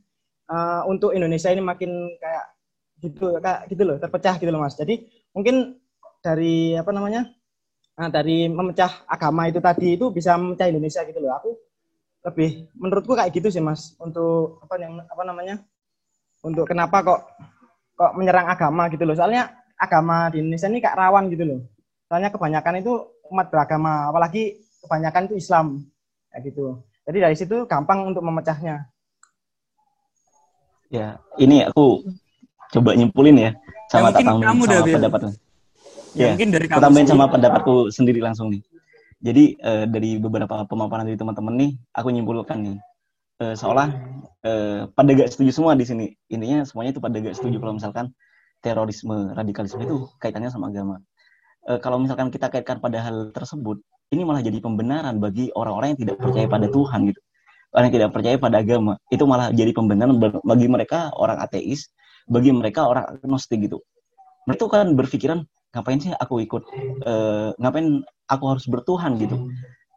eh, untuk Indonesia ini makin kayak gitu kayak gitu loh terpecah gitu loh mas. Jadi mungkin dari apa namanya nah, dari memecah agama itu tadi itu bisa memecah Indonesia gitu loh. Aku lebih menurutku kayak gitu sih mas untuk apa yang apa namanya untuk kenapa kok kok menyerang agama gitu loh. Soalnya agama di Indonesia ini kayak rawan gitu loh. Soalnya kebanyakan itu umat beragama apalagi kebanyakan itu Islam kayak gitu. Jadi dari situ gampang untuk memecahnya ya ini aku coba nyimpulin ya sama tak tambahin dah, sama Bil. pendapatnya Ya, Ya, mungkin dari kamu tambahin sama pendapatku sendiri langsung nih. Jadi eh, dari beberapa pemaparan dari teman-teman nih, aku nyimpulkan nih, eh, seolah eh, pada gak setuju semua di sini. Intinya semuanya itu pada gak setuju kalau misalkan terorisme, radikalisme itu kaitannya sama agama. Eh, kalau misalkan kita kaitkan pada hal tersebut, ini malah jadi pembenaran bagi orang-orang yang tidak percaya pada Tuhan gitu. Orang yang tidak percaya pada agama, itu malah jadi pembenaran bagi mereka orang ateis, bagi mereka orang agnostik gitu. Mereka tuh kan berpikiran ngapain sih aku ikut? Eh, ngapain aku harus bertuhan gitu?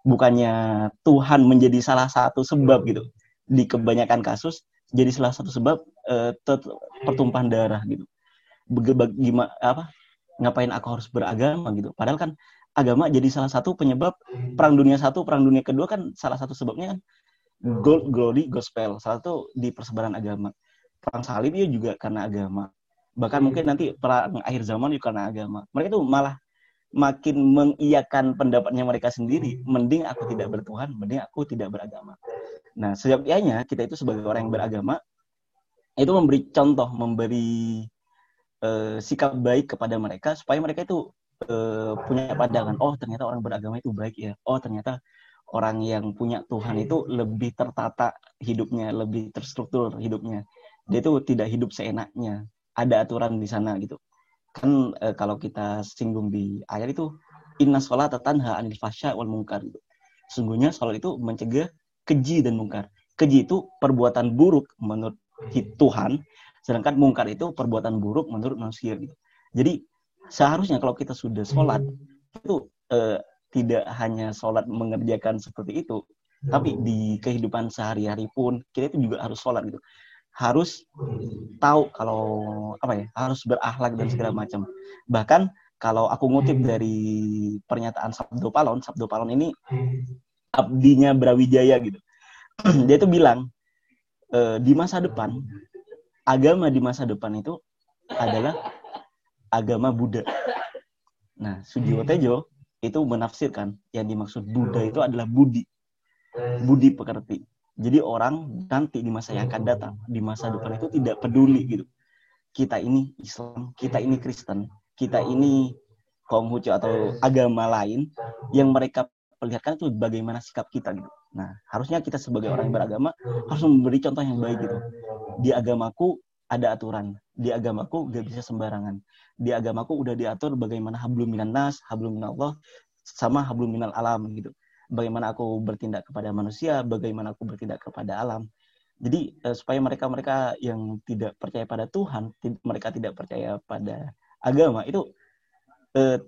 Bukannya Tuhan menjadi salah satu sebab gitu. Di kebanyakan kasus jadi salah satu sebab eh, pertumpahan darah gitu. Gimana apa ngapain aku harus beragama? gitu. Padahal kan agama jadi salah satu penyebab perang dunia satu perang dunia kedua kan salah satu sebabnya kan gold glory gospel. Salah satu di persebaran agama. Perang salib itu juga karena agama. Bahkan mungkin nanti perang akhir zaman juga karena agama. Mereka tuh malah makin mengiyakan pendapatnya mereka sendiri, mending aku tidak bertuhan, mending aku tidak beragama. Nah, sejatinya kita itu sebagai orang yang beragama itu memberi contoh, memberi eh, sikap baik kepada mereka supaya mereka itu eh, punya pandangan, oh ternyata orang beragama itu baik ya. Oh, ternyata orang yang punya Tuhan itu lebih tertata hidupnya, lebih terstruktur hidupnya. Dia itu tidak hidup seenaknya. Ada aturan di sana gitu kan e, kalau kita singgung di ayat itu inna sholat tanha anil fasya wal mungkar gitu. Sungguhnya sholat itu mencegah keji dan mungkar. Keji itu perbuatan buruk menurut Tuhan, sedangkan mungkar itu perbuatan buruk menurut manusia gitu. Jadi seharusnya kalau kita sudah sholat itu e, tidak hanya sholat mengerjakan seperti itu, tapi di kehidupan sehari-hari pun kita itu juga harus sholat gitu. Harus tahu kalau apa ya harus berakhlak dan segala macam. Bahkan kalau aku ngutip dari pernyataan Sabdo Palon Sabdo Palon ini abdinya Brawijaya gitu. Dia tuh bilang e, di masa depan agama di masa depan itu adalah agama Buddha. Nah Sujiwo Tejo itu menafsirkan. Yang dimaksud Buddha itu adalah budi. Budi pekerti. Jadi orang nanti di masa yang akan datang, di masa depan itu tidak peduli gitu. Kita ini Islam, kita ini Kristen, kita ini Konghucu atau agama lain yang mereka perlihatkan itu bagaimana sikap kita gitu. Nah, harusnya kita sebagai orang yang beragama harus memberi contoh yang baik gitu. Di agamaku ada aturan. Di agamaku gak bisa sembarangan. Di agamaku udah diatur bagaimana hablum minan nas, hablum minallah, sama hablum minal alam gitu bagaimana aku bertindak kepada manusia, bagaimana aku bertindak kepada alam. Jadi uh, supaya mereka-mereka yang tidak percaya pada Tuhan, mereka tidak percaya pada agama itu uh,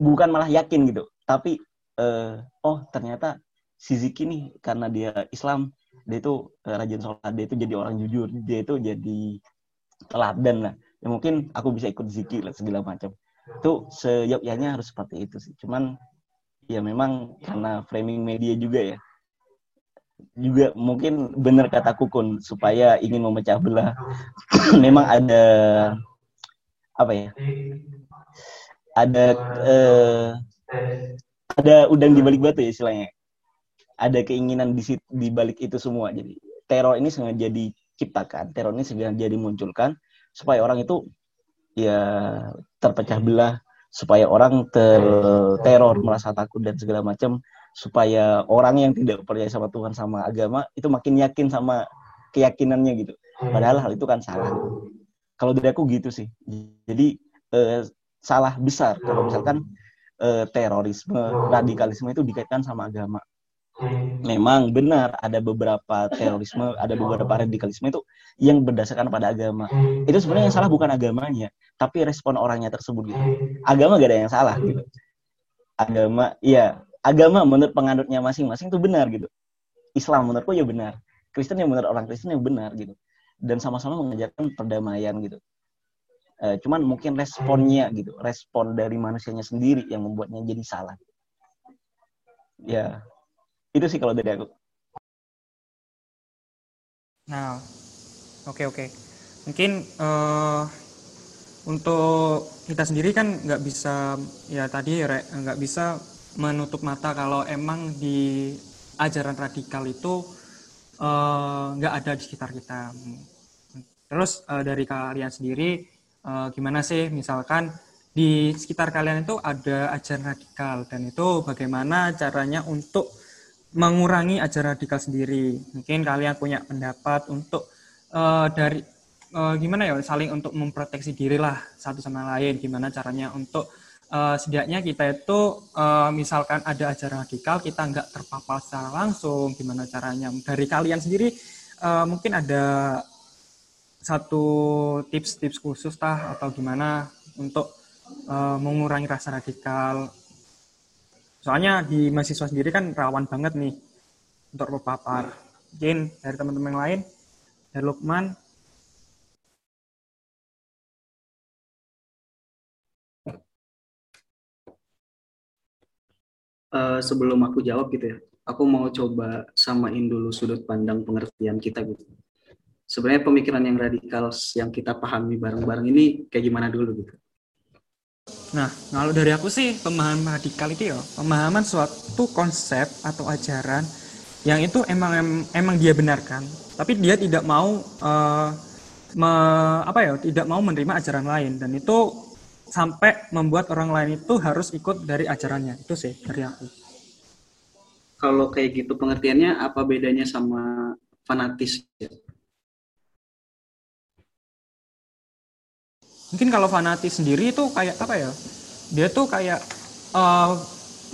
bukan malah yakin gitu, tapi uh, oh ternyata si Ziki nih karena dia Islam, dia itu uh, rajin sholat, dia itu jadi orang jujur, dia itu jadi teladan lah. Ya mungkin aku bisa ikut Ziki lah segala macam. Itu seyogyanya harus seperti itu sih. Cuman ya memang karena framing media juga ya juga mungkin benar kata Kukun supaya ingin memecah belah memang ada apa ya ada eh, ada udang di balik batu ya istilahnya ada keinginan di di balik itu semua. Jadi teror ini sengaja diciptakan teror ini sengaja dimunculkan supaya orang itu ya terpecah belah supaya orang terteror merasa takut dan segala macam supaya orang yang tidak percaya sama Tuhan sama agama itu makin yakin sama keyakinannya gitu. Padahal hal itu kan salah. Kalau dari aku gitu sih. Jadi eh, salah besar. Kalau misalkan eh, terorisme radikalisme itu dikaitkan sama agama memang benar ada beberapa terorisme, ada beberapa radikalisme itu yang berdasarkan pada agama. Itu sebenarnya yang salah bukan agamanya, tapi respon orangnya tersebut gitu. Agama gak ada yang salah gitu. Agama, iya, agama menurut penganutnya masing-masing itu benar gitu. Islam menurutku ya benar. Kristen yang benar orang Kristen yang benar gitu. Dan sama-sama mengajarkan perdamaian gitu. E, cuman mungkin responnya gitu, respon dari manusianya sendiri yang membuatnya jadi salah. Ya, itu sih kalau dari aku nah oke okay, oke okay. mungkin uh, untuk kita sendiri kan nggak bisa ya tadi nggak bisa menutup mata kalau emang di ajaran radikal itu eh, nggak uh, ada di sekitar kita. Terus uh, dari kalian sendiri uh, gimana sih misalkan di sekitar kalian itu ada ajaran radikal dan itu bagaimana caranya untuk mengurangi ajaran radikal sendiri. Mungkin kalian punya pendapat untuk uh, dari uh, gimana ya saling untuk memproteksi diri lah satu sama lain. Gimana caranya untuk uh, setidaknya kita itu uh, misalkan ada ajaran radikal kita nggak terpapar secara langsung. Gimana caranya dari kalian sendiri uh, mungkin ada satu tips-tips khusus tah atau gimana untuk uh, mengurangi rasa radikal Soalnya di mahasiswa sendiri kan rawan banget nih untuk terpapar. Mungkin dari teman-teman yang lain, dari Lukman, Uh, sebelum aku jawab gitu ya, aku mau coba samain dulu sudut pandang pengertian kita gitu. Sebenarnya pemikiran yang radikal yang kita pahami bareng-bareng ini kayak gimana dulu gitu. Nah, kalau dari aku sih pemahaman radikal itu ya pemahaman suatu konsep atau ajaran yang itu emang em- emang dia benarkan, tapi dia tidak mau eh, me- apa ya, tidak mau menerima ajaran lain dan itu sampai membuat orang lain itu harus ikut dari ajarannya. Itu sih dari aku. Kalau kayak gitu pengertiannya apa bedanya sama fanatis? Mungkin kalau fanatis sendiri itu kayak apa ya? Dia tuh kayak eh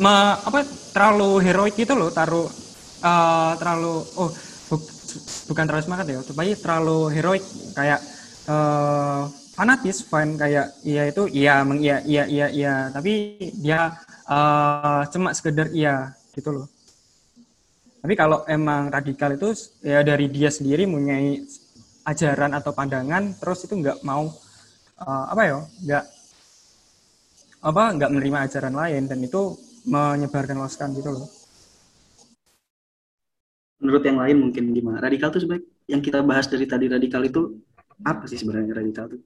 me- apa terlalu heroik gitu loh, taruh eh, terlalu oh bu- bukan terlalu semangat ya, tapi terlalu heroik kayak eh fanatis, fan kayak iya itu iya meng iya iya iya iya, tapi dia eh cuma sekedar iya gitu loh. Tapi kalau emang radikal itu ya dari dia sendiri mempunyai ajaran atau pandangan, terus itu nggak mau eh, apa ya nggak apa nggak menerima ajaran lain dan itu menyebarkan luaskan gitu loh Menurut yang lain mungkin gimana? Radikal tuh sebenarnya yang kita bahas dari tadi radikal itu apa sih sebenarnya radikal itu?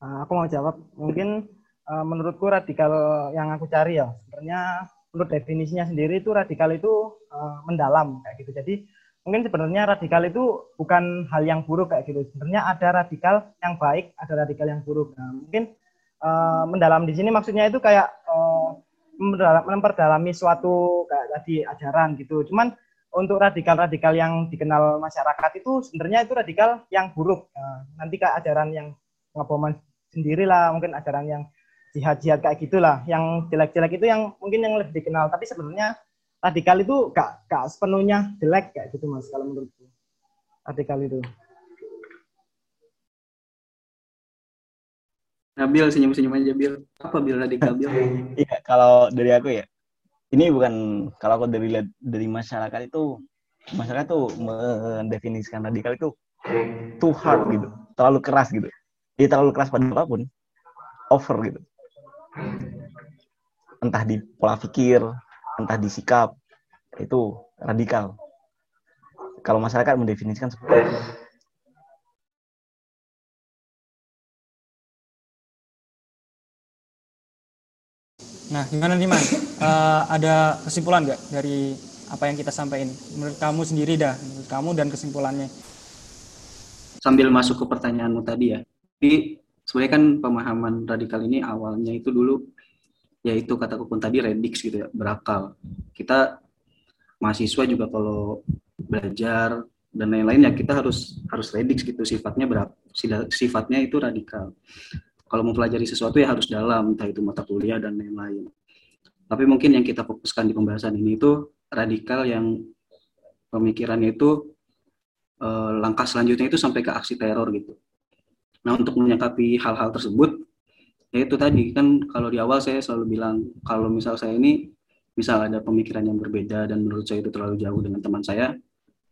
Nah, aku mau jawab. Mungkin eh, menurutku radikal yang aku cari ya, sebenarnya menurut definisinya sendiri itu radikal itu eh, mendalam kayak gitu. Jadi mungkin sebenarnya radikal itu bukan hal yang buruk kayak gitu. Sebenarnya ada radikal yang baik, ada radikal yang buruk. Nah, mungkin eh, mendalam di sini maksudnya itu kayak mendalam- memperdalami suatu kayak tadi ajaran gitu. Cuman untuk radikal-radikal yang dikenal masyarakat itu sebenarnya itu radikal yang buruk. Nah, nanti kayak ajaran yang pengeboman sendirilah, mungkin ajaran yang jihad-jihad kayak gitulah. Yang jelek-jelek itu yang mungkin yang lebih dikenal. Tapi sebenarnya radikal itu gak, gak sepenuhnya jelek kayak gitu mas kalau menurutku. Radikal itu. Nah, Bil, senyum-senyum aja, Bil. Apa Bil radikal, Bil? Iya, kalau dari aku ya, ini bukan kalau aku dari lihat dari masyarakat itu, masyarakat tuh mendefinisikan radikal itu too hard gitu, terlalu keras gitu. Dia terlalu keras pada apa pun, over gitu. Entah di pola pikir, entah di sikap, itu radikal. Kalau masyarakat mendefinisikan seperti itu. nah gimana nih man Eh, ada kesimpulan nggak dari apa yang kita sampaikan menurut kamu sendiri dah menurut kamu dan kesimpulannya Sambil masuk ke pertanyaanmu tadi ya. Jadi sebenarnya kan pemahaman radikal ini awalnya itu dulu yaitu kata pun tadi redix gitu ya, berakal. Kita mahasiswa juga kalau belajar dan lain-lain ya kita harus harus redix gitu sifatnya berak sifatnya itu radikal. Kalau mau pelajari sesuatu ya harus dalam, entah itu mata kuliah dan lain-lain. Tapi mungkin yang kita fokuskan di pembahasan ini itu radikal yang pemikirannya itu eh, langkah selanjutnya itu sampai ke aksi teror gitu. Nah untuk menyikapi hal-hal tersebut, ya itu tadi kan kalau di awal saya selalu bilang kalau misal saya ini misal ada pemikiran yang berbeda dan menurut saya itu terlalu jauh dengan teman saya,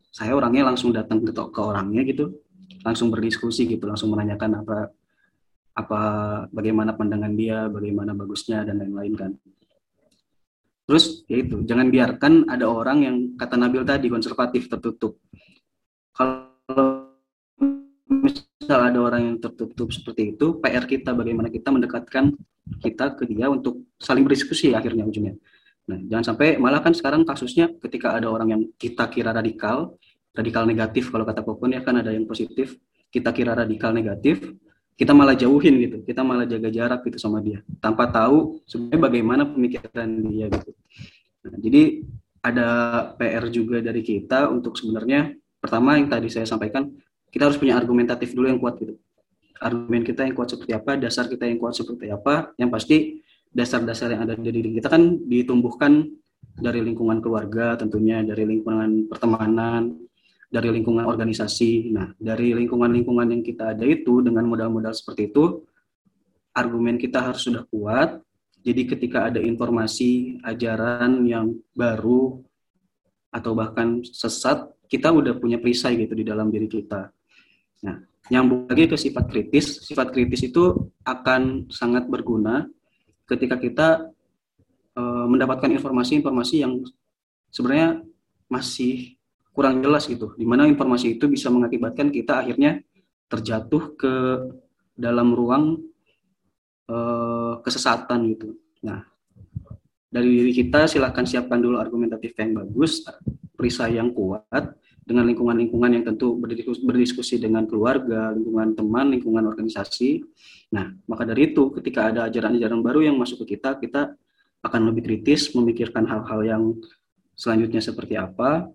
saya orangnya langsung datang ke, ke orangnya gitu, langsung berdiskusi gitu, langsung menanyakan apa apa bagaimana pandangan dia, bagaimana bagusnya dan lain-lain kan. Terus ya itu, jangan biarkan ada orang yang kata Nabil tadi konservatif tertutup. Kalau misal ada orang yang tertutup seperti itu, PR kita bagaimana kita mendekatkan kita ke dia untuk saling berdiskusi akhirnya ujungnya. Nah, jangan sampai malah kan sekarang kasusnya ketika ada orang yang kita kira radikal, radikal negatif kalau kata Popon ya kan ada yang positif, kita kira radikal negatif, kita malah jauhin gitu, kita malah jaga jarak gitu sama dia, tanpa tahu sebenarnya bagaimana pemikiran dia gitu. Nah, jadi ada PR juga dari kita untuk sebenarnya pertama yang tadi saya sampaikan, kita harus punya argumentatif dulu yang kuat gitu. Argumen kita yang kuat seperti apa, dasar kita yang kuat seperti apa, yang pasti dasar-dasar yang ada di diri kita kan ditumbuhkan dari lingkungan keluarga tentunya, dari lingkungan pertemanan, dari lingkungan organisasi. Nah, dari lingkungan-lingkungan yang kita ada itu dengan modal-modal seperti itu, argumen kita harus sudah kuat. Jadi ketika ada informasi, ajaran yang baru atau bahkan sesat, kita udah punya perisai gitu di dalam diri kita. Nah, nyambung lagi ke sifat kritis, sifat kritis itu akan sangat berguna ketika kita uh, mendapatkan informasi-informasi yang sebenarnya masih kurang jelas gitu, di mana informasi itu bisa mengakibatkan kita akhirnya terjatuh ke dalam ruang eh, kesesatan gitu. Nah, dari diri kita silahkan siapkan dulu argumentatif yang bagus, perisai yang kuat, dengan lingkungan-lingkungan yang tentu berdiskusi, berdiskusi dengan keluarga, lingkungan teman, lingkungan organisasi. Nah, maka dari itu ketika ada ajaran-ajaran baru yang masuk ke kita, kita akan lebih kritis memikirkan hal-hal yang selanjutnya seperti apa,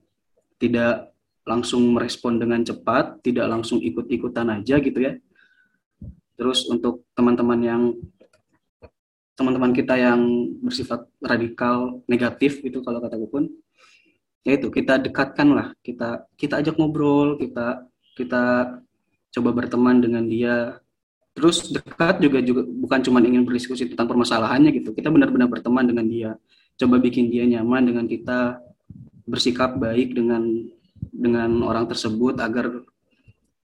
tidak langsung merespon dengan cepat, tidak langsung ikut-ikutan aja gitu ya. Terus untuk teman-teman yang teman-teman kita yang bersifat radikal negatif itu kalau kata pun ya itu kita dekatkan lah kita kita ajak ngobrol kita kita coba berteman dengan dia. Terus dekat juga juga bukan cuma ingin berdiskusi tentang permasalahannya gitu. Kita benar-benar berteman dengan dia. Coba bikin dia nyaman dengan kita bersikap baik dengan dengan orang tersebut agar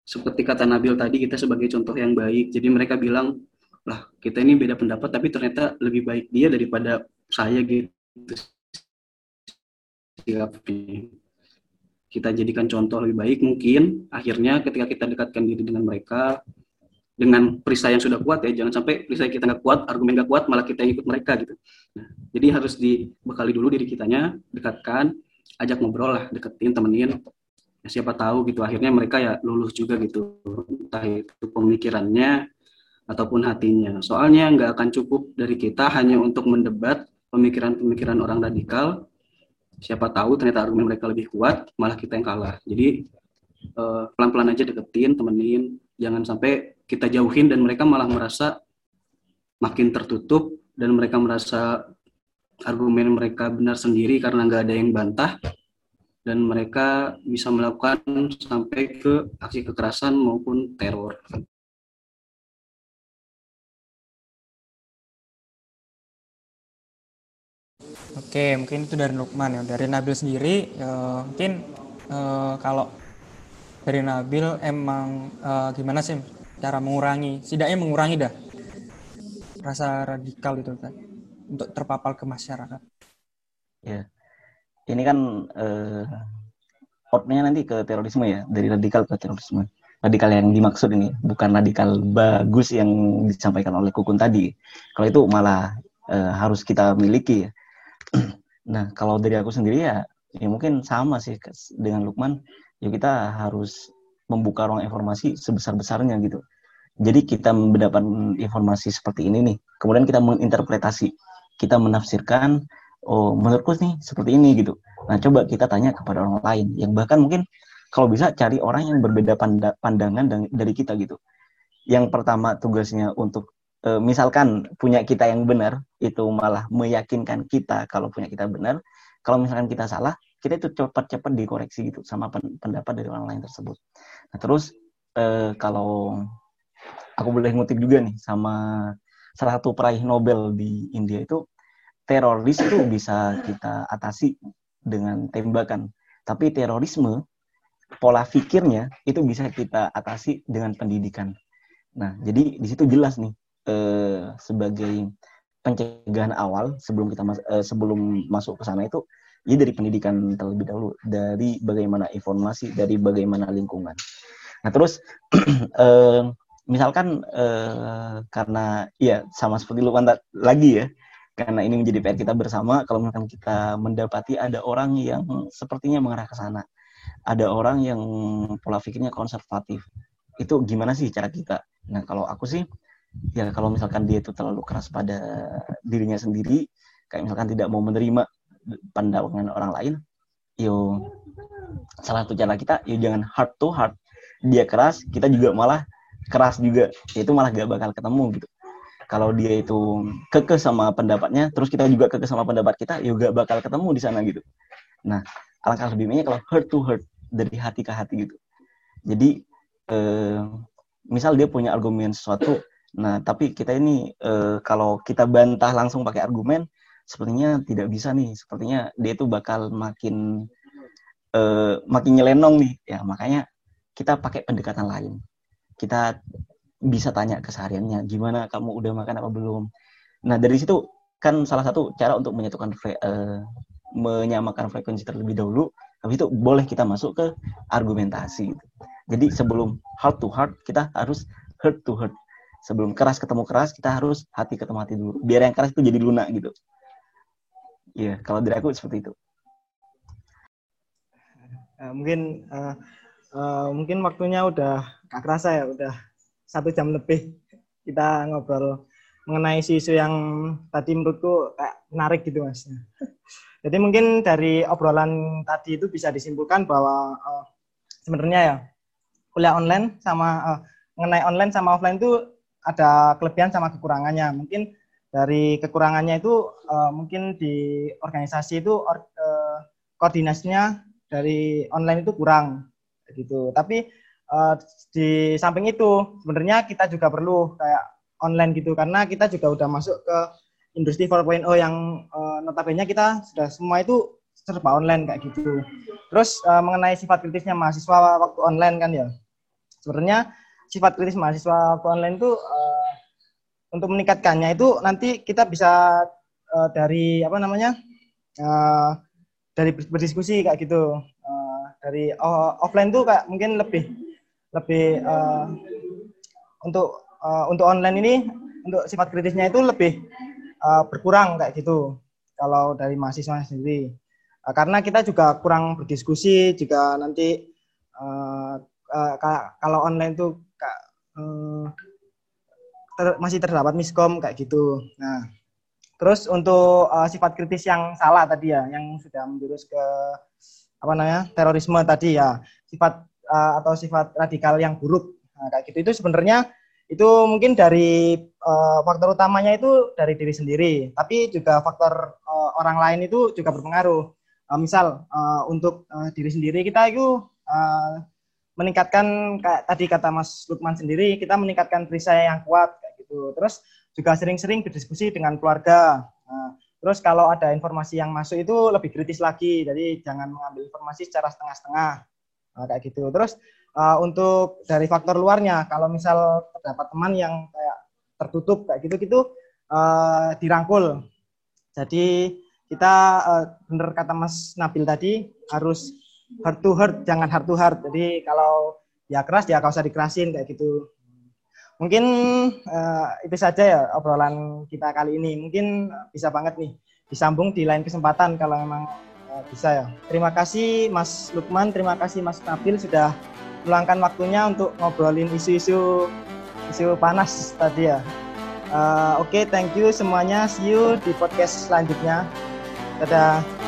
seperti kata Nabil tadi kita sebagai contoh yang baik. Jadi mereka bilang lah kita ini beda pendapat tapi ternyata lebih baik dia daripada saya gitu kita jadikan contoh lebih baik mungkin. Akhirnya ketika kita dekatkan diri dengan mereka dengan perisai yang sudah kuat ya jangan sampai perisai kita nggak kuat argumen nggak kuat malah kita ikut mereka gitu. Nah, jadi harus dibekali dulu diri kitanya dekatkan ajak ngobrol lah deketin temenin. Ya, siapa tahu gitu akhirnya mereka ya lulus juga gitu. Entah itu pemikirannya ataupun hatinya. Soalnya nggak akan cukup dari kita hanya untuk mendebat pemikiran-pemikiran orang radikal siapa tahu ternyata argumen mereka lebih kuat malah kita yang kalah. Jadi eh, pelan-pelan aja deketin temenin. Jangan sampai kita jauhin dan mereka malah merasa makin tertutup dan mereka merasa argumen mereka benar sendiri karena nggak ada yang bantah. Dan mereka bisa melakukan sampai ke aksi kekerasan maupun teror. Oke, mungkin itu dari Lukman ya. Dari Nabil sendiri, ya, mungkin uh, kalau dari Nabil emang uh, gimana sih cara mengurangi, setidaknya mengurangi dah rasa radikal itu kan untuk terpapar ke masyarakat. Ya, ini kan uh, outnya nanti ke terorisme ya, dari radikal ke terorisme. Radikal yang dimaksud ini bukan radikal bagus yang disampaikan oleh Kukun tadi. Kalau itu malah uh, harus kita miliki ya nah kalau dari aku sendiri ya ya mungkin sama sih dengan Lukman. Ya kita harus membuka ruang informasi sebesar besarnya gitu. Jadi kita mendapat informasi seperti ini nih. Kemudian kita menginterpretasi. Kita menafsirkan oh menurutku nih seperti ini gitu. Nah coba kita tanya kepada orang lain yang bahkan mungkin kalau bisa cari orang yang berbeda pandangan dari kita gitu. Yang pertama tugasnya untuk e, misalkan punya kita yang benar itu malah meyakinkan kita kalau punya kita benar. Kalau misalkan kita salah kita itu cepat-cepat dikoreksi gitu sama pendapat dari orang lain tersebut. Nah terus e, kalau aku boleh ngutip juga nih sama salah satu peraih Nobel di India itu teroris itu bisa kita atasi dengan tembakan. Tapi terorisme pola pikirnya itu bisa kita atasi dengan pendidikan. Nah jadi di situ jelas nih eh, sebagai pencegahan awal sebelum kita mas eh, sebelum masuk ke sana itu ya dari pendidikan terlebih dahulu dari bagaimana informasi dari bagaimana lingkungan. Nah terus eh, misalkan eh, karena ya sama seperti lu lagi ya karena ini menjadi PR kita bersama kalau misalkan kita mendapati ada orang yang sepertinya mengarah ke sana ada orang yang pola pikirnya konservatif itu gimana sih cara kita? Nah kalau aku sih ya kalau misalkan dia itu terlalu keras pada dirinya sendiri kayak misalkan tidak mau menerima pandangan orang lain yo salah satu cara kita yo jangan hard to hard. Dia keras kita juga malah keras juga. Ya itu malah gak bakal ketemu gitu. Kalau dia itu kekeh sama pendapatnya terus kita juga kekeh sama pendapat kita ya gak bakal ketemu di sana gitu. Nah alangkah lebih baiknya kalau hurt to hurt dari hati ke hati gitu. Jadi eh, misal dia punya argumen sesuatu Nah, tapi kita ini e, kalau kita bantah langsung pakai argumen, sepertinya tidak bisa nih. Sepertinya dia itu bakal makin e, makin nyelenong nih. Ya, makanya kita pakai pendekatan lain. Kita bisa tanya kesehariannya, gimana kamu udah makan apa belum. Nah, dari situ kan salah satu cara untuk menyatukan fre, e, menyamakan frekuensi terlebih dahulu. Habis itu boleh kita masuk ke argumentasi. Jadi sebelum heart to heart, kita harus heart to heart sebelum keras ketemu keras kita harus hati ketemu hati dulu. Biar yang keras itu jadi lunak gitu. Iya kalau dari aku seperti itu. Eh, mungkin eh, eh, mungkin waktunya udah gak kerasa ya, udah satu jam lebih kita ngobrol mengenai isu-isu yang tadi menurutku kayak menarik gitu mas. Jadi mungkin dari obrolan tadi itu bisa disimpulkan bahwa eh, sebenarnya ya kuliah online sama eh, mengenai online sama offline itu ada kelebihan sama kekurangannya. Mungkin dari kekurangannya itu eh, mungkin di organisasi itu or- eh, koordinasinya dari online itu kurang gitu. Tapi eh, di samping itu sebenarnya kita juga perlu kayak online gitu karena kita juga udah masuk ke industri 4.0 yang eh, notabene kita sudah semua itu serba online kayak gitu. Terus eh, mengenai sifat kritisnya mahasiswa waktu online kan ya. Sebenarnya sifat kritis mahasiswa online itu eh, untuk meningkatkannya itu nanti kita bisa eh, dari apa namanya? eh, dari ber- berdiskusi kayak gitu. Eh, dari oh, offline tuh kayak mungkin lebih lebih eh, untuk eh, untuk online ini untuk sifat kritisnya itu lebih eh, berkurang kayak gitu kalau dari mahasiswa sendiri Eh, karena kita juga kurang berdiskusi jika nanti eh, ka- kalau online tuh eh, ter- masih terdapat miskom kayak gitu. Nah terus untuk eh, sifat kritis yang salah tadi ya yang sudah menjurus ke apa namanya terorisme tadi ya. Sifat eh, atau sifat radikal yang buruk. Nah, kayak gitu. Itu sebenarnya itu mungkin dari eh, faktor utamanya itu dari diri sendiri. Tapi juga faktor eh, orang lain itu juga berpengaruh. Eh, misal eh, untuk eh, diri sendiri kita itu eh, meningkatkan kayak tadi kata Mas Lukman sendiri kita meningkatkan perisai yang kuat kayak gitu. Terus juga sering-sering berdiskusi dengan keluarga. Nah, terus kalau ada informasi yang masuk itu lebih kritis lagi. Jadi jangan mengambil informasi secara setengah-setengah. Nah, kayak gitu. Terus eh, untuk dari faktor luarnya kalau misal terdapat teman yang kayak tertutup kayak gitu gitu eh, dirangkul. Jadi kita eh, bener kata Mas Nabil tadi harus heart to heart jangan heart to heart jadi kalau ya keras ya kau usah dikerasin kayak gitu mungkin eh, itu saja ya obrolan kita kali ini mungkin bisa banget nih disambung di lain kesempatan kalau memang eh, bisa ya terima kasih Mas Lukman terima kasih Mas Nabil sudah meluangkan waktunya untuk ngobrolin isu-isu isu panas tadi ya Eh, Oke, thank you semuanya. See you di podcast selanjutnya. Dadah.